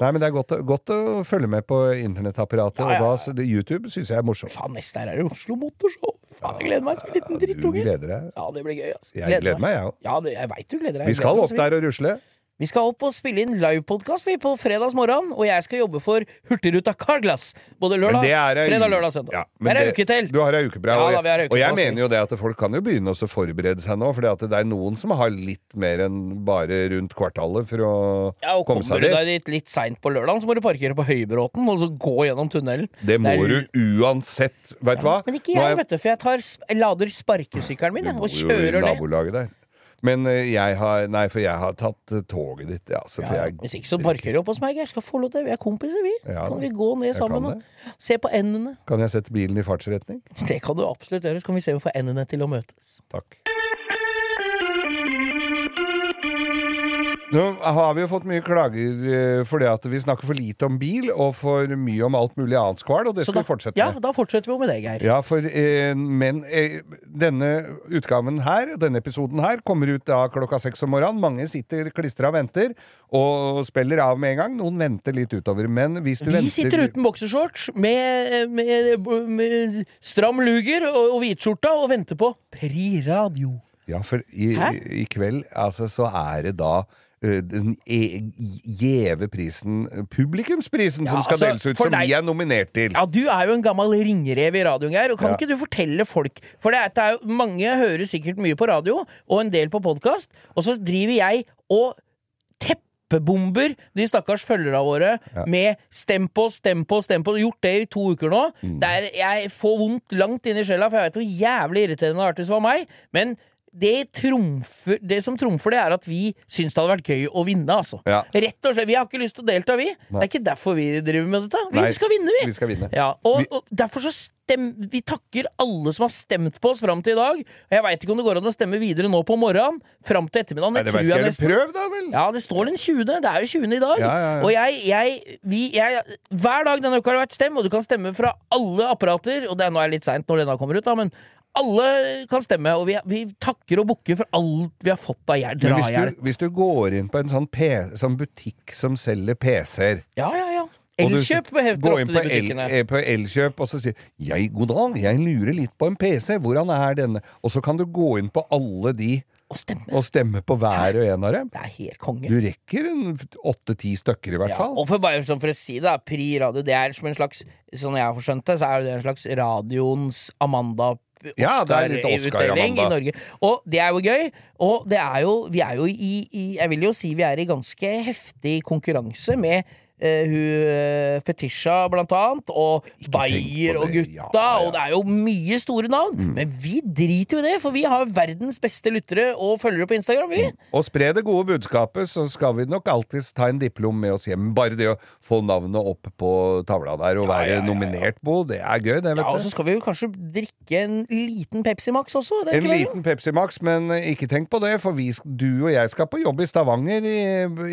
Speaker 2: Nei, men det er godt, godt å følge med på internettapparatet,
Speaker 3: Ja, ja, ja.
Speaker 2: og da, YouTube syns jeg er morsomt.
Speaker 3: Faen, neste her er det Oslo Motorshow. Faen, jeg gleder meg som en liten
Speaker 2: Du
Speaker 3: drittunge.
Speaker 2: gleder deg.
Speaker 3: Ja, det blir gøy, altså.
Speaker 2: Jeg gleder meg, jeg òg.
Speaker 3: Ja, det, jeg veit du gleder deg.
Speaker 2: Vi skal opp der og rusle.
Speaker 3: Vi skal opp og spille inn livepodkast på fredagsmorgen, og jeg skal jobbe for Hurtigruta Carglass. Både lørdag,
Speaker 2: Men det ei-
Speaker 3: fredag, lørdag, søndag.
Speaker 2: Ja,
Speaker 3: det er ei uke til.
Speaker 2: Du har ei uke bra.
Speaker 3: Ja,
Speaker 2: og, jeg, og jeg
Speaker 3: på
Speaker 2: mener jo det at folk kan jo begynne å forberede seg nå, for det er noen som har litt mer enn bare rundt kvartalet for å
Speaker 3: Ja,
Speaker 2: komme
Speaker 3: Kommer du
Speaker 2: dit.
Speaker 3: deg dit litt seint på lørdag, så må du parkere på Høybråten og så gå gjennom tunnelen.
Speaker 2: Det må
Speaker 3: er-
Speaker 2: du uansett. Veit du hva?
Speaker 3: Men ikke
Speaker 2: jeg,
Speaker 3: jeg, vet du, for jeg, tar, lader sparkesykkelen min og
Speaker 2: Du bor jo i
Speaker 3: kjører
Speaker 2: nabolaget der. Men eh, jeg har Nei, for jeg har tatt eh, toget ditt, ja. Så for
Speaker 3: Ja,
Speaker 2: jeg,
Speaker 3: hvis ikke så parker du opp hos meg. Jeg skal få lov til Vi er kompiser, vi.
Speaker 2: Ja,
Speaker 3: kan vi gå ned sammen og se på endene?
Speaker 2: kan jeg sette bilen i fartsretning?
Speaker 3: Det kan du absolutt gjøre. Så kan vi se om vi får endene til å møtes.
Speaker 2: Takk. Nå har vi jo fått mye klager eh, fordi at vi snakker for lite om bil og for mye om alt mulig annet skval, og det skal
Speaker 3: da-
Speaker 2: vi fortsette med.
Speaker 3: Ja, da fortsetter vi jo med det, Geir.
Speaker 2: Ja, for, eh, men eh, denne utgaven her, denne episoden her, kommer ut da klokka seks om morgenen. Mange sitter klistra og venter, og spiller av med en gang. Noen venter litt utover. Men hvis du
Speaker 3: Vi
Speaker 2: venter
Speaker 3: sitter uten boksershorts med, med, med stram luger og, og hvitskjorta og venter på Pri Radio.
Speaker 2: Ja, for i, i kveld altså, så er det da eh, den e- gjeve prisen, eh, publikumsprisen,
Speaker 3: Ja,
Speaker 2: som skal
Speaker 3: altså,
Speaker 2: deles ut, som
Speaker 3: deg-
Speaker 2: vi er nominert til.
Speaker 3: Ja, du er jo en gammel ringrev i radioen, Geir. Kan
Speaker 2: Ja.
Speaker 3: ikke du fortelle folk For det er, det er jo, mange hører sikkert mye på radio, og en del på podkast, og så driver jeg og teppebomber de stakkars følgerne våre
Speaker 2: Ja.
Speaker 3: med 'stem på, stem på, stem på'. Gjort det i to uker nå.
Speaker 2: Mm.
Speaker 3: Der jeg får vondt langt inn i sjela, for jeg vet hvor jævlig irriterende det har vært hvis det var meg. Men det, trumfer, det som trumfer det, er at vi syns det hadde vært gøy å vinne, altså.
Speaker 2: Ja.
Speaker 3: Rett og slett. Vi har ikke lyst til å delta, vi. Det er ikke derfor vi driver med dette. Vi
Speaker 2: Nei,
Speaker 3: skal vinne, vi.
Speaker 2: Vi skal vinne.
Speaker 3: Ja, og, og derfor så stem, Vi takker alle som har stemt på oss fram til i dag. Og jeg veit ikke om det går an å stemme videre nå på morgenen. Fram til ettermiddagen.
Speaker 2: Nei,
Speaker 3: Det tror jeg nesten.
Speaker 2: Prøv, da vel!
Speaker 3: Ja, det står den 20. Det er jo 20. i dag.
Speaker 2: Ja.
Speaker 3: Og jeg, jeg, vi, jeg Hver dag denne uka har det vært stem, og du kan stemme fra alle apparater. Og det er nå er litt seint når denne kommer ut, da, men alle kan stemme. Og vi, vi takker og bukker for alt vi har fått av hjelp.
Speaker 2: Hvis du, hvis du går inn på en sånn, P, sånn butikk som selger PC-er
Speaker 3: Ja, ja, ja. Elkjøp
Speaker 2: behøver
Speaker 3: ofte de butikkene.
Speaker 2: Gå eh, på Elkjøp og så sier jeg, 'God dag, jeg lurer litt på en PC. Hvordan er denne?' Og så kan du gå inn på alle de
Speaker 3: Og stemme.
Speaker 2: og stemme på hver og en av dem.
Speaker 3: Det er helt konge.
Speaker 2: Du rekker åtte-ti stykker i hvert
Speaker 3: Ja,
Speaker 2: fall.
Speaker 3: og for bare sånn for å si det, Pri radio, det er som en slags Sånn jeg har forskjønt det, så er det en slags radioens Amanda
Speaker 2: Ja, det er litt
Speaker 3: Oscar-utdeling
Speaker 2: Oscar,
Speaker 3: i Norge. Og det er jo gøy. Og det er jo Vi er jo i, i Jeg vil jo si vi er i ganske heftig konkurranse med eh, hun eh, Fetisha, blant annet, og
Speaker 2: tenk
Speaker 3: Bayer og gutta,
Speaker 2: Ja, ja. Mm.
Speaker 3: og det er jo mye store navn. Men vi driter jo i det, for vi har verdens beste lyttere og følgere på Instagram, vi.
Speaker 2: Og spre det gode budskapet, så skal vi nok alltids ta en diplom med oss hjem. Bare det å få navnet opp på tavla der og
Speaker 3: Ja,
Speaker 2: være nominert på, det er gøy, det, vet du.
Speaker 3: Ja, og så skal vi jo kanskje drikke en liten Pepsi Max også. Det
Speaker 2: En
Speaker 3: ikke vel?
Speaker 2: liten Pepsi Max, men ikke tenk på det, for vi, du og jeg skal på jobb i Stavanger i,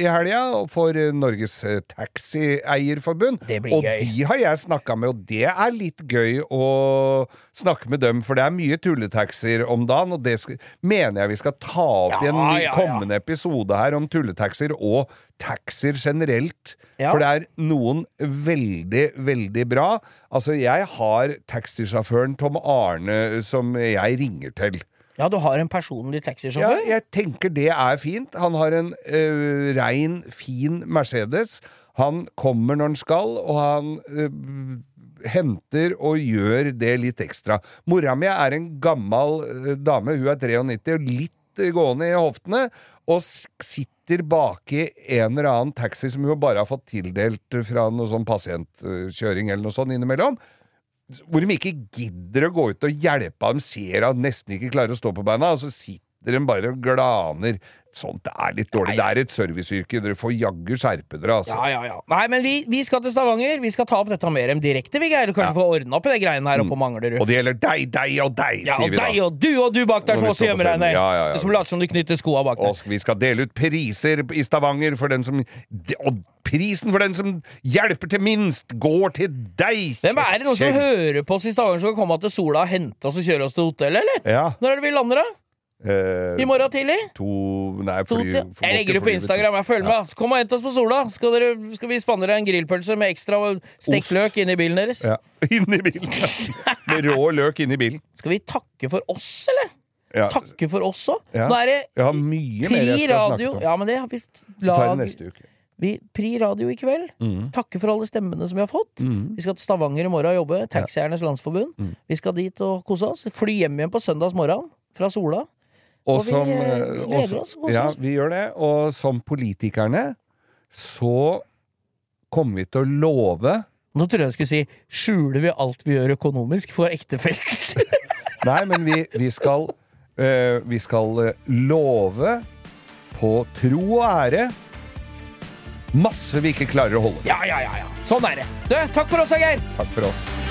Speaker 2: i helga for Norges eh, Taxieierforbund.
Speaker 3: Det blir
Speaker 2: og
Speaker 3: gøy.
Speaker 2: de har jeg snakka med, og det er litt gøy å snakke med dem, for det er mye tulletaxier om dagen, og det skal, mener jeg vi skal ta opp i en
Speaker 3: Ja,
Speaker 2: ny,
Speaker 3: ja, ja.
Speaker 2: kommende episode her om tulletaxier og taxier generelt.
Speaker 3: Ja.
Speaker 2: For det er noen veldig, veldig bra. Altså, jeg har taxisjåføren Tom Arne som jeg ringer til.
Speaker 3: Ja, du har en personlig
Speaker 2: Ja, jeg tenker det er fint. Han har en uh, rein, fin Mercedes. Han kommer når han skal, og han øh, henter og gjør det litt ekstra. Mora mi er en gammel øh, dame, hun er 93 og litt øh, gående i hoftene, og sitter baki en eller annen taxi som hun bare har fått tildelt fra noe sånn pasientkjøring eller noe sånt innimellom. Hvor de ikke gidder å gå ut og hjelpe ham, ser at nesten ikke klarer å stå på beina, og så sitter de bare og glaner. Sånt er litt dårlig. Det er et serviceyrke. Dere får jaggu skjerpe dere, altså.
Speaker 3: Ja, ja, ja. Nei, men vi, vi skal til Stavanger. Vi skal ta opp dette med dem direkte, vi, Geir. Kanskje kanskje få ordna opp i de greiene her oppe på Manglerud.
Speaker 2: Og det gjelder deg, deg og deg,
Speaker 3: Ja,
Speaker 2: sier
Speaker 3: og
Speaker 2: vi da.
Speaker 3: deg og du og du bak der som også gjemmer deg ned.
Speaker 2: Ja, ja, ja.
Speaker 3: Det Som later som du knytter skoa bak der.
Speaker 2: Og vi skal dele ut priser i Stavanger for den som Og prisen for den som hjelper til minst, går til deg!
Speaker 3: Hvem er det noen som hører på oss i Stavanger som kan komme til Sola og hente oss og kjøre oss til hotellet, eller?
Speaker 2: Ja.
Speaker 3: Når er det vi lander, da?
Speaker 2: Eh,
Speaker 3: I morgen tidlig?
Speaker 2: to Nei,
Speaker 3: To
Speaker 2: fly,
Speaker 3: til-
Speaker 2: får
Speaker 3: Jeg legger det på Instagram. Jeg følger med. Så Kom og hent oss på Sola. Skal, dere, skal vi spandere en grillpølse med ekstra stekt løk inni bilen deres?
Speaker 2: Ja. Inni bilen! bilen. Med rå løk inni bilen.
Speaker 3: Skal vi takke for oss, eller?
Speaker 2: Ja.
Speaker 3: Takke for oss òg?
Speaker 2: Ja.
Speaker 3: Nå er det
Speaker 2: Jeg har mye mer jeg skal
Speaker 3: radio.
Speaker 2: om.
Speaker 3: Ja, men det har vi lag
Speaker 2: neste uke.
Speaker 3: vi, Pri radio i kveld.
Speaker 2: Mm.
Speaker 3: Takke for alle stemmene som vi har fått.
Speaker 2: Mm.
Speaker 3: Vi skal til Stavanger i morgen og jobbe. Taxieernes Landsforbund.
Speaker 2: Mm.
Speaker 3: Vi skal dit og kose oss. Fly hjem igjen på søndags morgen fra Sola.
Speaker 2: Og,
Speaker 3: Og vi,
Speaker 2: som,
Speaker 3: vi,
Speaker 2: eh,
Speaker 3: gleder oss, Også.
Speaker 2: Ja, vi gjør det. Og som politikerne så kommer vi til å love
Speaker 3: Nå trodde jeg du skulle si 'skjuler vi alt vi gjør økonomisk for ektefelt'?
Speaker 2: Nei, men vi, vi skal eh, Vi skal eh, love på tro og ære masse vi ikke klarer å holde.
Speaker 3: ja, ja, ja, ja. Sånn er det. Du, takk for oss, Geir.
Speaker 2: Takk for oss.